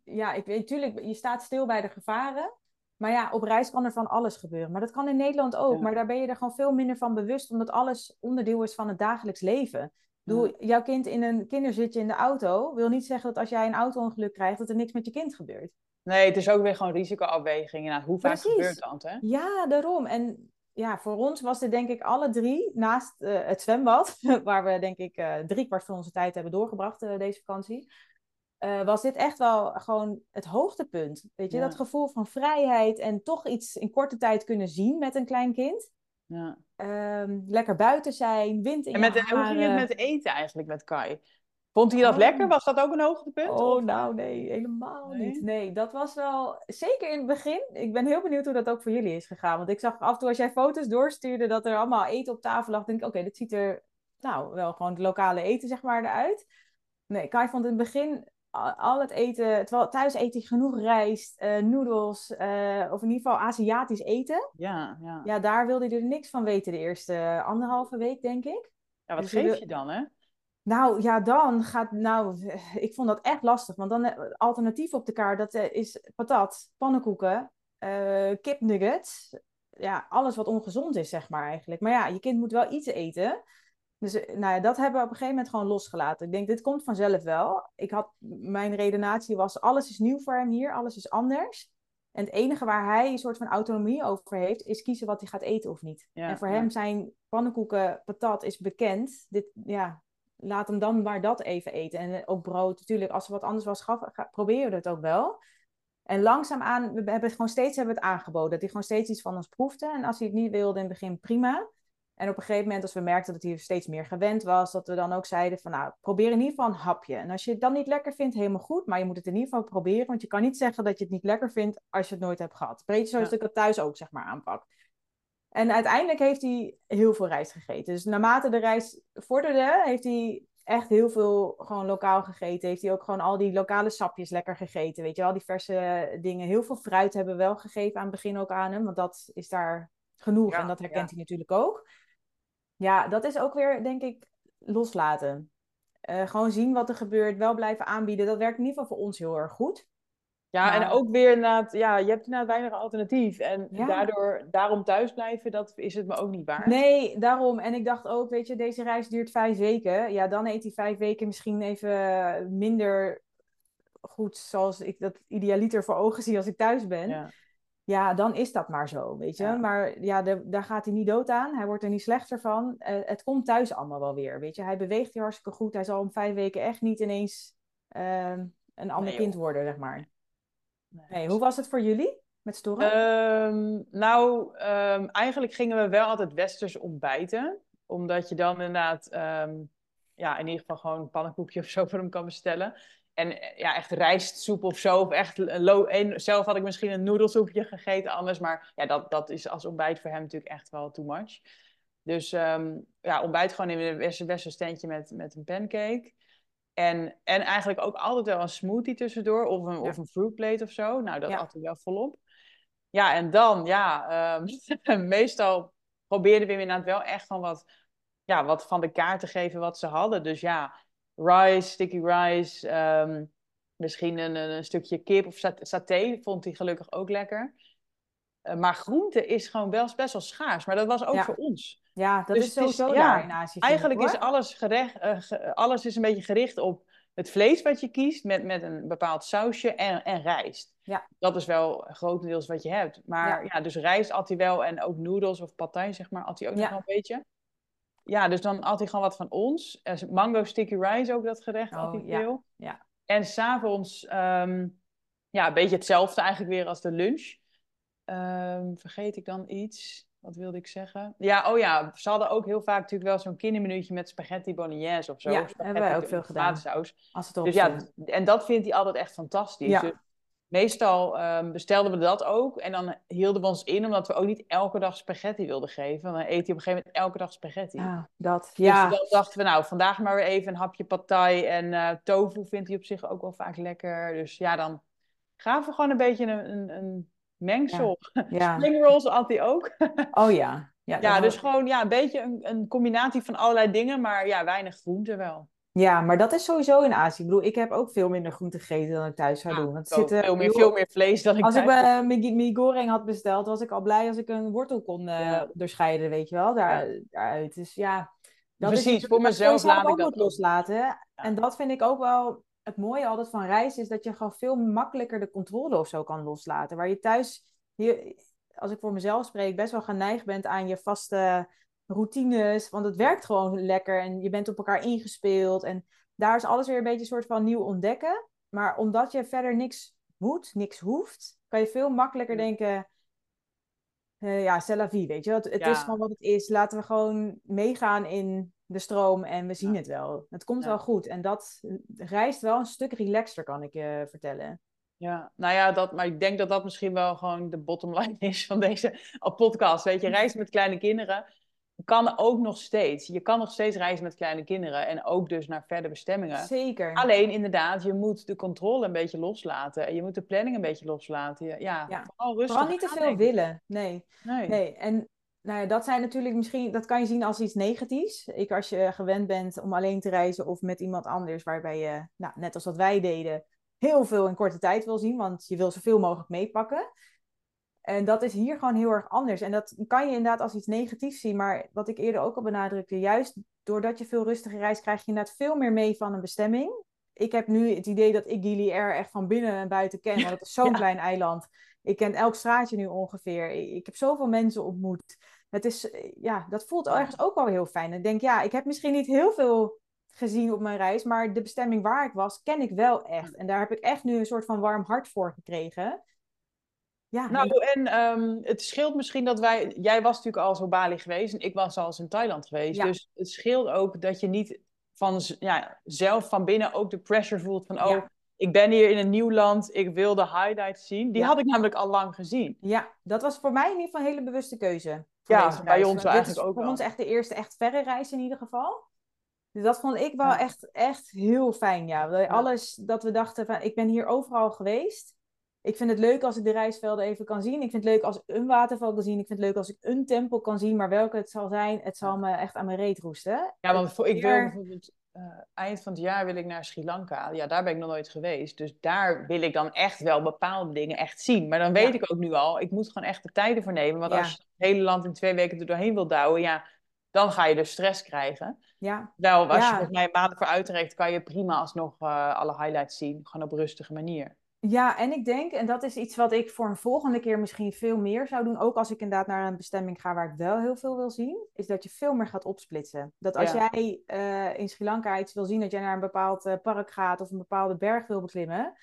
ja, ik weet natuurlijk, je staat stil bij de gevaren. Maar ja, op reis kan er van alles gebeuren. Maar dat kan in Nederland ook. Maar daar ben je er gewoon veel minder van bewust, omdat alles onderdeel is van het dagelijks leven. Doe, jouw kind in een kinderzitje in de auto wil niet zeggen dat als jij een auto-ongeluk krijgt, dat er niks met je kind gebeurt. Nee, het is ook weer gewoon risicoafweging. Nou, hoe vaak gebeurt dat? Hè? Ja, daarom. En ja, voor ons was dit denk ik alle drie, naast uh, het zwembad, waar we denk ik uh, drie kwart van onze tijd hebben doorgebracht uh, deze vakantie, uh, was dit echt wel gewoon het hoogtepunt. Weet je, dat gevoel van vrijheid en toch iets in korte tijd kunnen zien met een klein kind. Ja. Um, lekker buiten zijn, wind in en met, je Hoe ging het met eten eigenlijk met Kai? Vond hij dat oh. lekker? Was dat ook een hoogtepunt? Oh, nou nee, helemaal niet. Nee, dat was wel, zeker in het begin. Ik ben heel benieuwd hoe dat ook voor jullie is gegaan. Want ik zag af en toe als jij foto's doorstuurde dat er allemaal eten op tafel lag. denk ik, oké, dit ziet er nou wel gewoon het lokale eten zeg maar eruit. Nee, Kai vond in het begin al het eten, terwijl thuis eet hij genoeg rijst, uh, noedels, uh, of in ieder geval Aziatisch eten. Ja, ja. ja, daar wilde hij er niks van weten de eerste anderhalve week, denk ik. Ja, wat dus geef je dan, hè? Nou ja, dan gaat, nou, ik vond dat echt lastig, want dan uh, alternatief op de kaart, dat is patat, pannenkoeken, kipnuggets, ja, alles wat ongezond is, zeg maar eigenlijk. Maar ja, je kind moet wel iets eten. Dus eh, nou ja, dat hebben we op een gegeven moment gewoon losgelaten. Ik denk, dit komt vanzelf wel. Ik had, mijn redenatie was, alles is nieuw voor hem hier, alles is anders. En het enige waar hij een soort van autonomie over heeft, is kiezen wat hij gaat eten of niet. en voor hem zijn pannenkoeken, patat is bekend. Dit, ja, laat hem dan maar dat even eten. En ook brood, natuurlijk, als er wat anders was, gaf, proberen we het ook wel. En langzaamaan, we hebben gewoon steeds hebben het aangeboden. Dat hij gewoon steeds iets van ons proefde. En als hij het niet wilde in het begin, prima. En op een gegeven moment, als we merkten dat hij steeds meer gewend was, dat we dan ook zeiden van, nou, probeer in ieder geval een hapje. En als je het dan niet lekker vindt, helemaal goed. Maar je moet het in ieder geval proberen, want je kan niet zeggen dat je het niet lekker vindt als je het nooit hebt gehad. Beetje zoals ja. ik het thuis ook, zeg maar, aanpak. En uiteindelijk heeft hij heel veel rijst gegeten. Dus naarmate de reis vorderde, heeft hij echt heel veel gewoon lokaal gegeten. Heeft hij ook gewoon al die lokale sapjes lekker gegeten. Weet je wel, die verse dingen. Heel veel fruit hebben we wel gegeven aan het begin ook aan hem. Want dat is daar genoeg en dat herkent hij natuurlijk ook. Ja, dat is ook weer, denk ik, loslaten. Uh, gewoon zien wat er gebeurt, wel blijven aanbieden. Dat werkt in ieder geval voor ons heel erg goed. Ja, en ook weer inderdaad, ja, je hebt inderdaad weinig alternatief. En daardoor, daarom thuis blijven, dat is het me ook niet waard. Nee, daarom. En ik dacht ook, weet je, deze reis duurt vijf weken. Ja, dan eet hij vijf weken misschien even minder goed zoals ik dat idealiter voor ogen zie als ik thuis ben. Ja ja, dan is dat maar zo, weet je. Maar ja, de, daar gaat hij niet dood aan. Hij wordt er niet slechter van. Uh, het komt thuis allemaal wel weer, weet je. Hij beweegt hier hartstikke goed. Hij zal om vijf weken echt niet ineens uh, een ander kind worden, zeg maar. Nee. hoe was het voor jullie met Storm? Um, nou, um, eigenlijk gingen we wel altijd westers ontbijten. Omdat je dan inderdaad... Um, ja, in ieder geval gewoon een pannenkoekje of zo voor hem kan bestellen. En eh, ja, echt rijstsoep of zo. Of echt low, een, zelf had ik misschien een noedelsoepje gegeten anders. Maar ja, dat, dat is als ontbijt voor hem natuurlijk echt wel too much. Dus um, ja, ontbijt gewoon in een westerse standje met, met een pancake. En, en eigenlijk ook altijd wel een smoothie tussendoor. Of een, of een fruitplate of zo. Nou, dat had hij wel volop. Ja, en dan, ja, um, meestal probeerden we inderdaad wel echt van wat, ja, wat van de kaart te geven wat ze hadden. Dus ja, rice, sticky rice. Ehm, misschien een, een, stukje kip of saté. Vond hij gelukkig ook lekker. Uh, maar groente is gewoon wel, best wel schaars. Maar dat was ook voor ons. Ja, dat dus is sowieso daar in Azië. Eigenlijk is alles, gerecht, uh, alles is een beetje gericht op het vlees wat je kiest. Met, met een bepaald sausje en, en rijst. Ja. Dat is wel grotendeels wat je hebt. Maar ja, dus rijst at hij wel. En ook noedels of patijn, zeg maar, at hij ook nog wel een beetje. Ja, dus dan had hij gewoon wat van ons. Mango sticky rice ook dat gerecht oh, hij veel. Ja. En s'avonds um, ja, een beetje hetzelfde eigenlijk weer als de lunch. Um, vergeet ik dan iets? Wat wilde ik zeggen? Ja, oh ja, ze hadden ook heel vaak natuurlijk wel zo'n kindermenuutje met spaghetti bolognese of zo. Ja, hebben wij ook veel gedaan. Saus. Als het dus ja, en dat vindt hij altijd echt fantastisch. Ja. Dus meestal um, bestelden we dat ook. En dan hielden we ons in, omdat we ook niet elke dag spaghetti wilden geven. Dan eet hij op een gegeven moment elke dag spaghetti. Ja, dat. Dus ja. dan dachten we, nou, vandaag maar weer even een hapje pad thai. En uh, tofu vindt hij op zich ook wel vaak lekker. Dus ja, dan gaven we gewoon een beetje een, een, een mengsel. Ja. Spring rolls had hij ook. oh ja. Ja, ja dus gewoon ja, een beetje een, een combinatie van allerlei dingen. Maar ja, weinig groente wel. Ja, maar dat is sowieso in Azië. Ik bedoel, ik heb ook veel minder groente gegeten dan ik thuis zou doen. Want zit, veel, meer, veel meer vlees dan ik Als ik mijn uh, goreng had besteld, was ik al blij als ik een wortel kon uh, doorscheiden, weet je wel, daar, daaruit. Dus ja, dat Precies, is voor mezelf laat ik dat loslaten. En dat vind ik ook wel het mooie altijd van reizen, is dat je gewoon veel makkelijker de controle of zo kan loslaten. Waar je thuis, hier, als ik voor mezelf spreek, best wel geneigd bent aan je vaste routines. Want het werkt gewoon lekker en je bent op elkaar ingespeeld. En daar is alles weer een beetje een soort van nieuw ontdekken. Maar omdat je verder niks moet, niks hoeft, kan je veel makkelijker denken. Uh, ja, c'est la vie, weet je. Het, het is gewoon wat het is. Laten we gewoon meegaan in de stroom en we zien het wel. Het komt wel goed. En dat reist wel een stuk relaxter, kan ik je vertellen. Ja, nou ja, dat, maar ik denk dat dat misschien wel gewoon de bottom line is van deze podcast. Weet je, reizen met kleine kinderen kan ook nog steeds. Je kan nog steeds reizen met kleine kinderen en ook dus naar verder bestemmingen. Zeker. Alleen inderdaad, je moet de controle een beetje loslaten. En je moet de planning een beetje loslaten. Ja, ja. vooral rustig. Vooral niet te veel willen. Nee. nee. nee. En nou ja, dat zijn natuurlijk misschien, dat kan je zien als iets negatiefs. Ik als je gewend bent om alleen te reizen of met iemand anders, waarbij je, nou, net als wat wij deden, heel veel in korte tijd wil zien, want je wil zoveel mogelijk meepakken. En dat is hier gewoon heel erg anders. En dat kan je inderdaad als iets negatiefs zien. Maar wat ik eerder ook al benadrukte, juist doordat je veel rustiger reist, krijg je inderdaad veel meer mee van een bestemming. Ik heb nu het idee dat ik Gili Air echt van binnen en buiten ken. Want het is zo'n klein eiland. Ik ken elk straatje nu ongeveer. Ik heb zoveel mensen ontmoet. Het is, ja, dat voelt ergens ook wel heel fijn. Ik denk, ja, ik heb misschien niet heel veel gezien op mijn reis, maar de bestemming waar ik was, ken ik wel echt. En daar heb ik echt nu een soort van warm hart voor gekregen. Ja, nou, en um, het scheelt misschien dat wij... Jij was natuurlijk al zo Bali geweest en ik was al eens in Thailand geweest. Dus het scheelt ook dat je niet van, ja, zelf van binnen ook de pressure voelt van... oh, ik ben hier in een nieuw land, ik wil de highlights zien. Die had ik namelijk al lang gezien. Ja, dat was voor mij in ieder geval een hele bewuste keuze. Ja, bij ons eigenlijk ook Voor ons echt de eerste echt verre reis in ieder geval. Dus dat vond ik wel echt, echt heel fijn, ja. Alles dat we dachten van, ik ben hier overal geweest ik vind het leuk als ik de reisvelden even kan zien. Ik vind het leuk als ik een waterval kan zien. Ik vind het leuk als ik een tempel kan zien. Maar welke het zal zijn, het zal me echt aan mijn reet roesten. Ja, want voor, ik wil bijvoorbeeld uh, eind van het jaar wil ik naar Sri Lanka. Ja, daar ben ik nog nooit geweest. Dus daar wil ik dan echt wel bepaalde dingen echt zien. Maar dan weet ik ook nu al, ik moet gewoon echt de tijden voor nemen. Want als je het hele land in twee weken er doorheen wil douwen, ja, dan ga je dus stress krijgen. Ja. Wel, als je volgens mij maanden voor uitrekt, kan je prima alsnog uh, alle highlights zien. Gewoon op rustige manier. Ja, en ik denk, en dat is iets wat ik voor een volgende keer misschien veel meer zou doen, ook als ik inderdaad naar een bestemming ga waar ik wel heel veel wil zien, is dat je veel meer gaat opsplitsen. Dat als jij uh, in Sri Lanka iets wil zien, dat jij naar een bepaald uh, park gaat of een bepaalde berg wil beklimmen,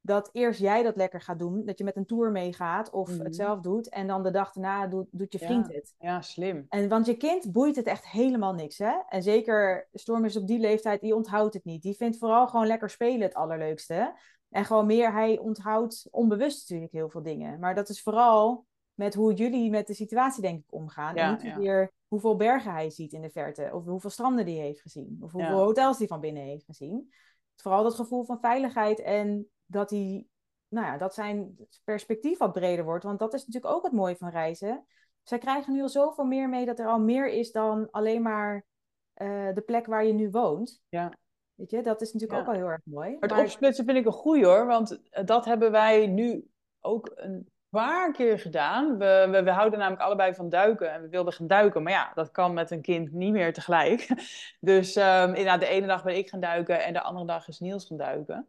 dat eerst jij dat lekker gaat doen, dat je met een tour meegaat of het mhm. zelf doet en dan de dag daarna doet, doet je vriend het. Ja, slim. En want je kind boeit het echt helemaal niks, hè? En zeker Storm is op die leeftijd, die onthoudt het niet. Die vindt vooral gewoon lekker spelen het allerleukste. En gewoon meer, hij onthoudt onbewust natuurlijk heel veel dingen. Maar dat is vooral met hoe jullie met de situatie denk ik omgaan. en niet weer hoeveel bergen hij ziet in de verte. Of hoeveel stranden die heeft gezien. Of hoeveel hotels die van binnen heeft gezien. Vooral dat gevoel van veiligheid en dat hij, nou ja, dat zijn perspectief wat breder wordt. Want dat is natuurlijk ook het mooie van reizen. Zij krijgen nu al zoveel meer mee dat er al meer is dan alleen maar uh, de plek waar je nu woont. Ja. Weet je, dat is natuurlijk ook wel heel erg mooi. Maar het opsplitsen vind ik een goeie hoor, want eh, dat hebben wij nu ook een paar keer gedaan. We, we, we, houden namelijk allebei van duiken en we wilden gaan duiken. Maar ja, dat kan met een kind niet meer tegelijk. Dus um, inderdaad, de ene dag ben ik gaan duiken en de andere dag is Niels gaan duiken.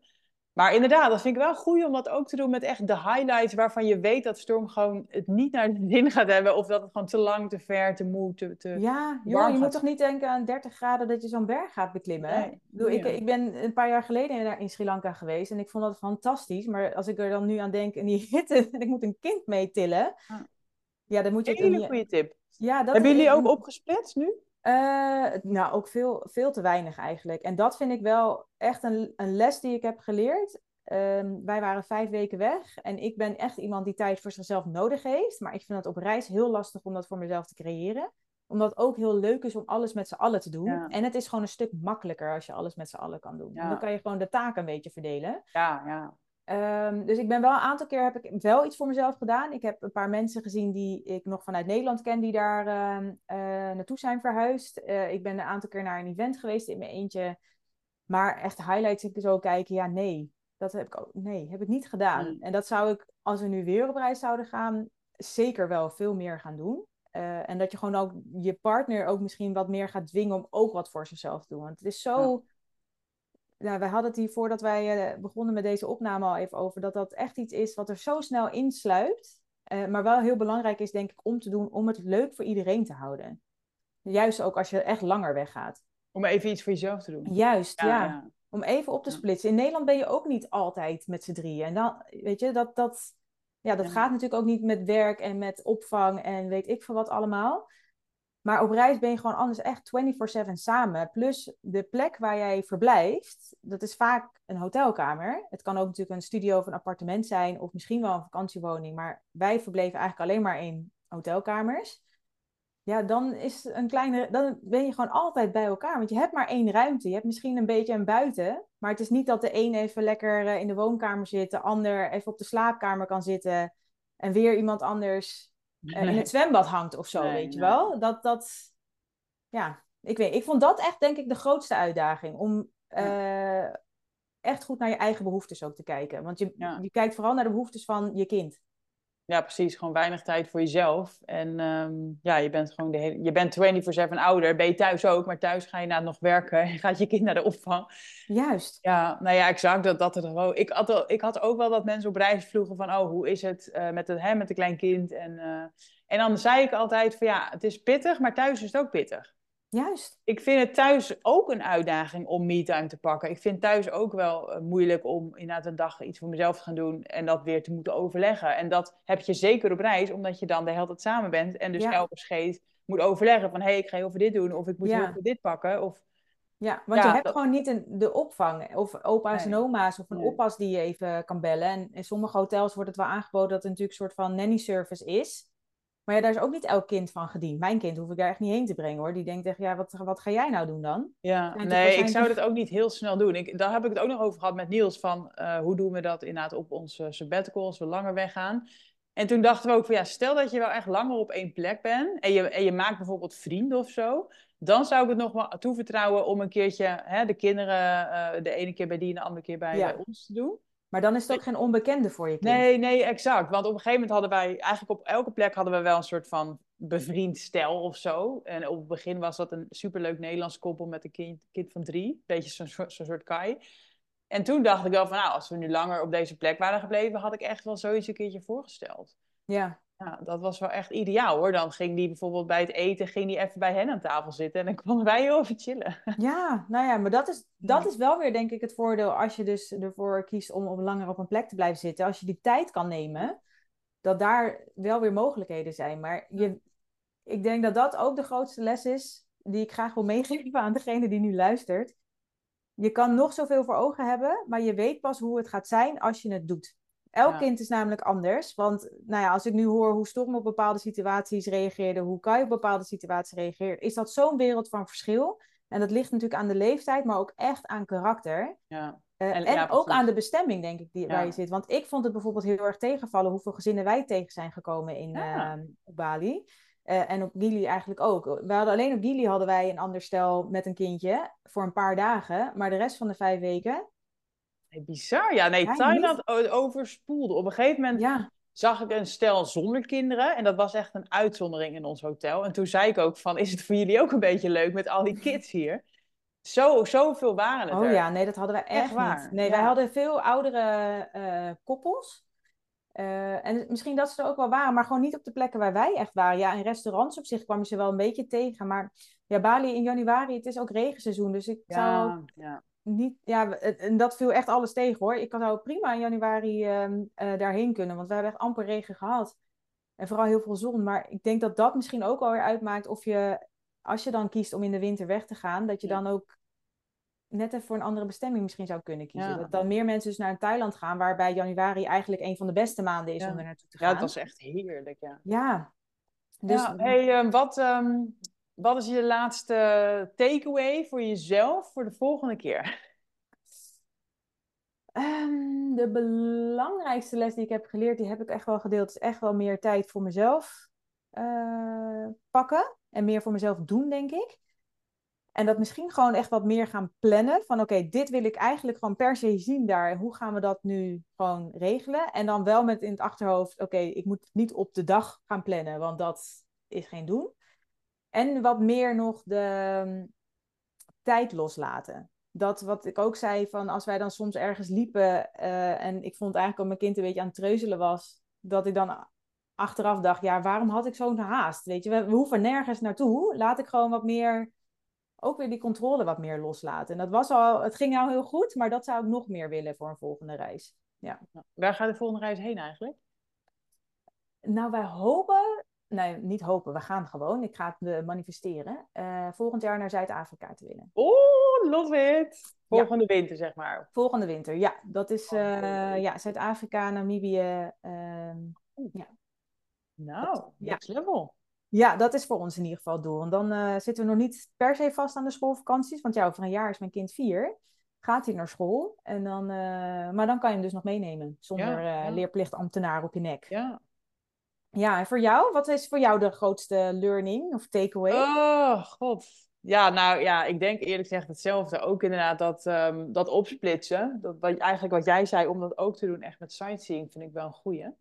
Maar inderdaad, dat vind ik wel goed om dat ook te doen met echt de highlights waarvan je weet dat Storm gewoon het niet naar de zin gaat hebben. Of dat het gewoon te lang, te ver, te moe, te, te Ja, joh, je moet toch niet denken aan 30 graden dat je zo'n berg gaat beklimmen. Nee, ik, ik ben een paar jaar geleden in Sri Lanka geweest en ik vond dat fantastisch. Maar als ik er dan nu aan denk in die hitte en ik moet een kind meetillen. Ja. dan moet je... Een hele goede tip. Ja, dat Hebben jullie ook opgesplitst nu? Uh, nou, ook veel, veel te weinig eigenlijk. En dat vind ik wel echt een, een les die ik heb geleerd. Um, wij waren vijf weken weg en ik ben echt iemand die tijd voor zichzelf nodig heeft. Maar ik vind het op reis heel lastig om dat voor mezelf te creëren. Omdat het ook heel leuk is om alles met z'n allen te doen. En het is gewoon een stuk makkelijker als je alles met z'n allen kan doen. dan kan je gewoon de taken een beetje verdelen. Ja, ja. Um, dus ik ben wel een aantal keer heb ik wel iets voor mezelf gedaan. Ik heb een paar mensen gezien die ik nog vanuit Nederland ken, die daar uh, uh, naartoe zijn verhuisd. Uh, ik ben een aantal keer naar een event geweest in mijn eentje. Maar echt highlights, ik zo kijken, ja, nee. Dat heb ik ook, nee, heb ik niet gedaan. Hmm. En dat zou ik, als we nu weer op reis zouden gaan, zeker wel veel meer gaan doen. Uh, en dat je gewoon ook je partner ook misschien wat meer gaat dwingen om ook wat voor zichzelf te doen. Want het is zo nou, wij hadden het hier voordat wij uh, begonnen met deze opname al even over, dat dat echt iets is wat er zo snel insluipt. Uh, maar wel heel belangrijk is, denk ik, om te doen om het leuk voor iedereen te houden. Juist ook als je echt langer weggaat. Om even iets voor jezelf te doen. Juist, ja. Om even op te splitsen. In Nederland ben je ook niet altijd met z'n drieën. En dan, weet je, dat, dat, ja, dat gaat natuurlijk ook niet met werk en met opvang en weet ik veel wat allemaal. Maar op reis ben je gewoon anders echt 24/7 samen. Plus de plek waar jij verblijft, dat is vaak een hotelkamer. Het kan ook natuurlijk een studio of een appartement zijn, of misschien wel een vakantiewoning. Maar wij verbleven eigenlijk alleen maar in hotelkamers. Ja, dan is een kleine, dan ben je gewoon altijd bij elkaar. Want je hebt maar één ruimte. Je hebt misschien een beetje een buiten. Maar het is niet dat de een even lekker eh, in de woonkamer zit, de ander even op de slaapkamer kan zitten. En weer iemand anders uh, in het zwembad hangt of zo, weet je wel. Dat, dat, ja, ik weet, ik vond dat echt denk ik de grootste uitdaging. Om uh, echt goed naar je eigen behoeftes ook te kijken. Want je, je kijkt vooral naar de behoeftes van je kind. Ja, precies. Gewoon weinig tijd voor jezelf. En ehm, ja, je bent gewoon de hele... Je bent 24-7 ouder. Ben je thuis ook, maar thuis ga je na nog werken. En gaat je kind naar de opvang. Juist. Ja, nou ja, exact. Dat, dat er gewoon... Ik had, ik had ook wel dat mensen op reis vloegen van... Oh, hoe is het uh, met, het, hè, met een klein kind? En, uh, en dan zei ik altijd van ja, het is pittig, maar thuis is het ook pittig. Juist. Ik vind het thuis ook een uitdaging om me-time te pakken. Ik vind thuis ook wel uh, moeilijk om inderdaad een dag iets voor mezelf te gaan doen en dat weer te moeten overleggen. En dat heb je zeker op reis, omdat je dan de hele tijd samen bent en dus ja. elke scheet moet overleggen van hé, hey, ik ga over dit doen of ik moet ja. over dit pakken. Of... Ja, want ja, je hebt dat... gewoon niet een, de opvang of opa's nee. en oma's of een nee. oppas die je even kan bellen. En in sommige hotels wordt het wel aangeboden dat het natuurlijk een soort van nanny service is. Maar ja, daar is ook niet elk kind van gediend. Mijn kind hoef ik daar echt niet heen te brengen hoor. Die denkt echt, ja, wat, wat ga jij nou doen dan? Ja, nee, ik zou dat ook niet heel snel doen. Ik, daar heb ik het ook nog over gehad met Niels. Van uh, hoe doen we dat inderdaad op onze sabbatical als we langer weggaan. En toen dachten we ook van ja, stel dat je wel echt langer op één plek bent. En je, en je maakt bijvoorbeeld vrienden of zo. Dan zou ik het nog wel toevertrouwen om een keertje hè, de kinderen uh, de ene keer bij die en de andere keer bij, ja. bij ons te doen. Maar dan is het ook geen onbekende voor je kind. Nee, nee, exact. Want op een gegeven moment hadden wij, eigenlijk op elke plek hadden we wel een soort van bevriend stel of zo. En op het begin was dat een superleuk Nederlands koppel met een kind, kind van drie. Beetje zo'n zo soort kai. En toen dacht ik wel van, nou, als we nu langer op deze plek waren gebleven, had ik echt wel zoiets een keertje voorgesteld. Ja. Ja, dat was wel echt ideaal hoor. Dan ging die bijvoorbeeld bij het eten, ging die even bij hen aan tafel zitten en dan konden wij heel even chillen. Ja, nou ja, maar dat is, dat is wel weer denk ik het voordeel als je dus ervoor kiest om langer op een plek te blijven zitten. Als je die tijd kan nemen, dat daar wel weer mogelijkheden zijn. Maar je, ik denk dat dat ook de grootste les is die ik graag wil meegeven aan degene die nu luistert. Je kan nog zoveel voor ogen hebben, maar je weet pas hoe het gaat zijn als je het doet. Elk ja. kind is namelijk anders. Want nou ja, als ik nu hoor hoe Storm op bepaalde situaties reageerde, hoe Kai op bepaalde situaties reageert, is dat zo'n wereld van verschil. En dat ligt natuurlijk aan de leeftijd, maar ook echt aan karakter. Ja. Uh, en, ook aan de bestemming, denk ik, die, waar je zit. Want ik vond het bijvoorbeeld heel erg tegenvallen hoeveel gezinnen wij tegen zijn gekomen in uh, op Bali. Uh, en op Gili eigenlijk ook. We hadden alleen op Gili hadden wij een ander stel met een kindje voor een paar dagen. Maar de rest van de vijf weken Nee, bizar. Ja, nee, ja, Thailand niet. overspoelde. Op een gegeven moment ja. zag ik een stel zonder kinderen. En dat was echt een uitzondering in ons hotel. En toen zei ik ook van, is het voor jullie ook een beetje leuk met al die kids hier? Zo, zoveel waren het Oh er. ja, nee, dat hadden we echt, echt waar. Niet. Nee, ja. wij hadden veel oudere uh, koppels. Uh, en misschien dat ze er ook wel waren, maar gewoon niet op de plekken waar wij echt waren. Ja, in restaurants op zich kwam je ze wel een beetje tegen. Maar ja, Bali in januari, het is ook regenseizoen. Dus ik ja, zou ja niet, ja, en dat viel echt alles tegen hoor. Ik zou prima in januari uh, uh, daarheen kunnen, want we hebben echt amper regen gehad. En vooral heel veel zon. Maar ik denk dat dat misschien ook alweer uitmaakt of je, als je dan kiest om in de winter weg te gaan, dat je ja. dan ook net even voor een andere bestemming misschien zou kunnen kiezen. Ja. Dat dan meer mensen dus naar Thailand gaan, waarbij januari eigenlijk een van de beste maanden is ja. om er naartoe te gaan. Ja, het was echt heerlijk, ja. Ja. Dus, hey, uh, wat, um, wat is je laatste takeaway voor jezelf voor de volgende keer? Um, de belangrijkste les die ik heb geleerd, die heb ik echt wel gedeeld, is echt wel meer tijd voor mezelf uh, pakken. En meer voor mezelf doen, denk ik. En dat misschien gewoon echt wat meer gaan plannen. Van oké, dit wil ik eigenlijk gewoon per se zien daar. Hoe gaan we dat nu gewoon regelen? En dan wel met in het achterhoofd, oké, ik moet niet op de dag gaan plannen, want dat is geen doen. En wat meer nog de um, tijd loslaten. Dat wat ik ook zei, van als wij dan soms ergens liepen uh, en ik vond eigenlijk dat mijn kind een beetje aan het treuzelen was, dat ik dan achteraf dacht, ja, waarom had ik zo'n haast? Weet je, we, we hoeven nergens naartoe. Laat ik gewoon wat meer, ook weer die controle wat meer loslaten. En dat was al, het ging al heel goed, maar dat zou ik nog meer willen voor een volgende reis. Ja. Waar gaat de volgende reis heen eigenlijk? Nou, wij hopen nee, niet hopen, we gaan gewoon. Ik ga het manifesteren. Uh, volgend jaar naar Zuid-Afrika te willen. Oh, love it! Volgende ja. winter, zeg maar. Volgende winter, ja. Dat is uh, ja, Zuid-Afrika, Namibië. Uh, ja. Nou, next ja. level. Ja, dat is voor ons in ieder geval het doel. En dan zitten we nog niet per se vast aan de schoolvakanties. Want ja, over een jaar is mijn kind vier. Gaat hij naar school. En dan, maar dan kan je hem dus nog meenemen. Zonder ja. leerplichtambtenaar op je nek. Ja, ja, en voor jou? Wat is voor jou de grootste learning of takeaway? Oh, god. Ja, nou ja, ik denk eerlijk gezegd hetzelfde. Ook inderdaad dat, um, dat opsplitsen. Dat, wat, eigenlijk wat jij zei, om dat ook te doen echt met sightseeing, vind ik wel een goeie.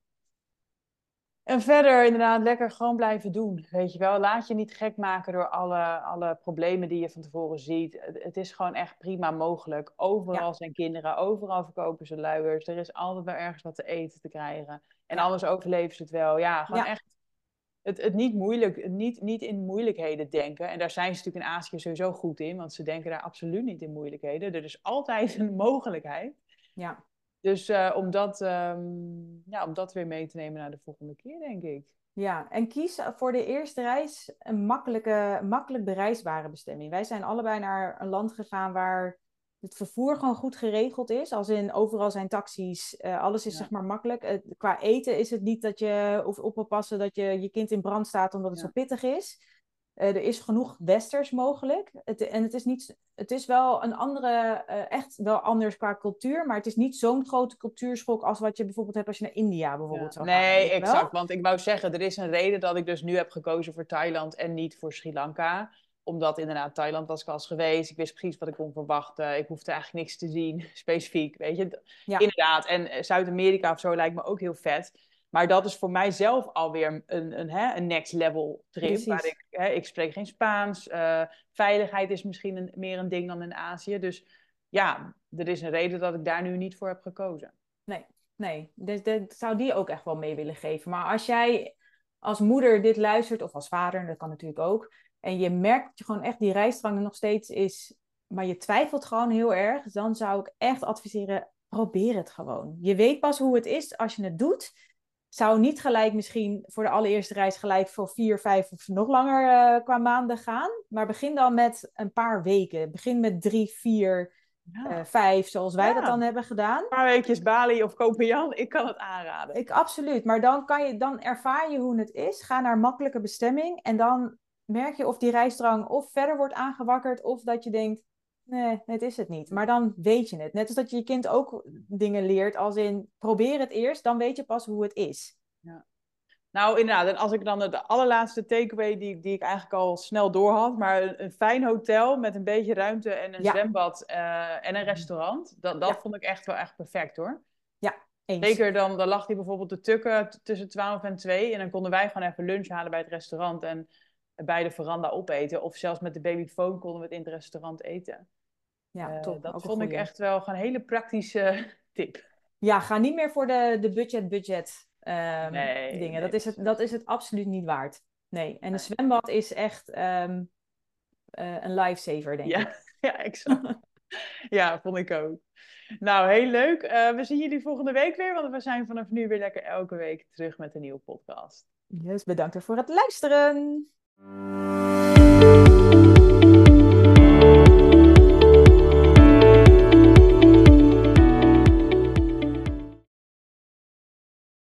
En verder inderdaad lekker gewoon blijven doen. Weet je wel, laat je niet gek maken door alle, alle problemen die je van tevoren ziet. Het, is gewoon echt prima mogelijk. Overal zijn kinderen, overal verkopen ze luiers. Er is altijd wel ergens wat te eten te krijgen. En anders overleven ze het wel. Ja, gewoon echt het, het niet, moeilijk, niet, niet in moeilijkheden denken. En daar zijn ze natuurlijk in Azië sowieso goed in, want ze denken daar absoluut niet in moeilijkheden. Er is altijd een mogelijkheid. Ja. Dus uh, om, dat, ehm, ja, om dat weer mee te nemen naar de volgende keer, denk ik. Ja, en kies voor de eerste reis een makkelijke, makkelijk bereisbare bestemming. Wij zijn allebei naar een land gegaan waar het vervoer gewoon goed geregeld is. Als in overal zijn taxis, uh, alles is zeg maar makkelijk. qua eten is het niet dat je hoeft op te passen dat je je kind in brand staat omdat het zo pittig is. Uh, er is genoeg westers mogelijk. Het, en het is, niet, het is wel een andere, uh, echt wel anders qua cultuur, maar het is niet zo'n grote cultuurschok als wat je bijvoorbeeld hebt als je naar India bijvoorbeeld ja. zou gaan. Nee, exact. Want ik wou zeggen, er is een reden dat ik dus nu heb gekozen voor Thailand en niet voor Sri Lanka omdat inderdaad, Thailand was ik al eens geweest. Ik wist precies wat ik kon verwachten. Ik hoefde eigenlijk niks te zien, specifiek. Weet je, inderdaad. En eh, Zuid-Amerika of zo lijkt me ook heel vet. Maar dat is voor mijzelf alweer een, een, hè, een next level trip. Waar ik, hè, ik spreek geen Spaans. Uh, veiligheid is misschien een, meer een ding dan in Azië. Dus ja, er is een reden dat ik daar nu niet voor heb gekozen. Nee, nee. Dus dat zou die ook echt wel mee willen geven. Maar als jij als moeder dit luistert, of als vader, dat kan natuurlijk ook en je merkt dat je gewoon echt die rijstrang er nog steeds is, maar je twijfelt gewoon heel erg, dan zou ik echt adviseren, probeer het gewoon. Je weet pas hoe het is als je het doet. Zou niet gelijk misschien voor de allereerste reis gelijk voor vier, vijf of nog langer uh, qua maanden gaan. Maar begin dan met een paar weken. Begin met drie, vier, uh, vijf, zoals wij dat dan hebben gedaan. Een paar weekjes Bali of Kopenjan, ik kan het aanraden. Ik absoluut, maar dan, kan je, dan ervaar je hoe het is. Ga naar makkelijke bestemming en dan merk je of die rijstrang of verder wordt aangewakkerd of dat je denkt, nee, het is het niet. Maar dan weet je het. Net als dat je je kind ook dingen leert als in, probeer het eerst, dan weet je pas hoe het is. Ja. Nou, inderdaad. En als ik dan de allerlaatste takeaway die, die ik eigenlijk al snel door had, maar een, een fijn hotel met een beetje ruimte en een zwembad uh, en een restaurant, dat, dat vond ik echt wel echt perfect hoor. Ja, eens. Zeker dan, dan lag hij bijvoorbeeld te tukken tussen 12 en 2 en dan konden wij gewoon even lunch halen bij het restaurant en bij de veranda opeten. Of zelfs met de babyfoon konden we het in het restaurant eten. Ja, uh, top. Dat vond ik echt wel een hele praktische tip. Ja, ga niet meer voor de, de budget-budget um, dingen. dat, is het, dat is het absoluut niet waard. Nee, en een zwembad is echt um, uh, een lifesaver, denk ja. ik. Ja, exact. ja, vond ik ook. Nou, heel leuk. Uh, we zien jullie volgende week weer, want we zijn vanaf nu weer lekker elke week terug met een nieuwe podcast. Yes, bedankt voor het luisteren. Música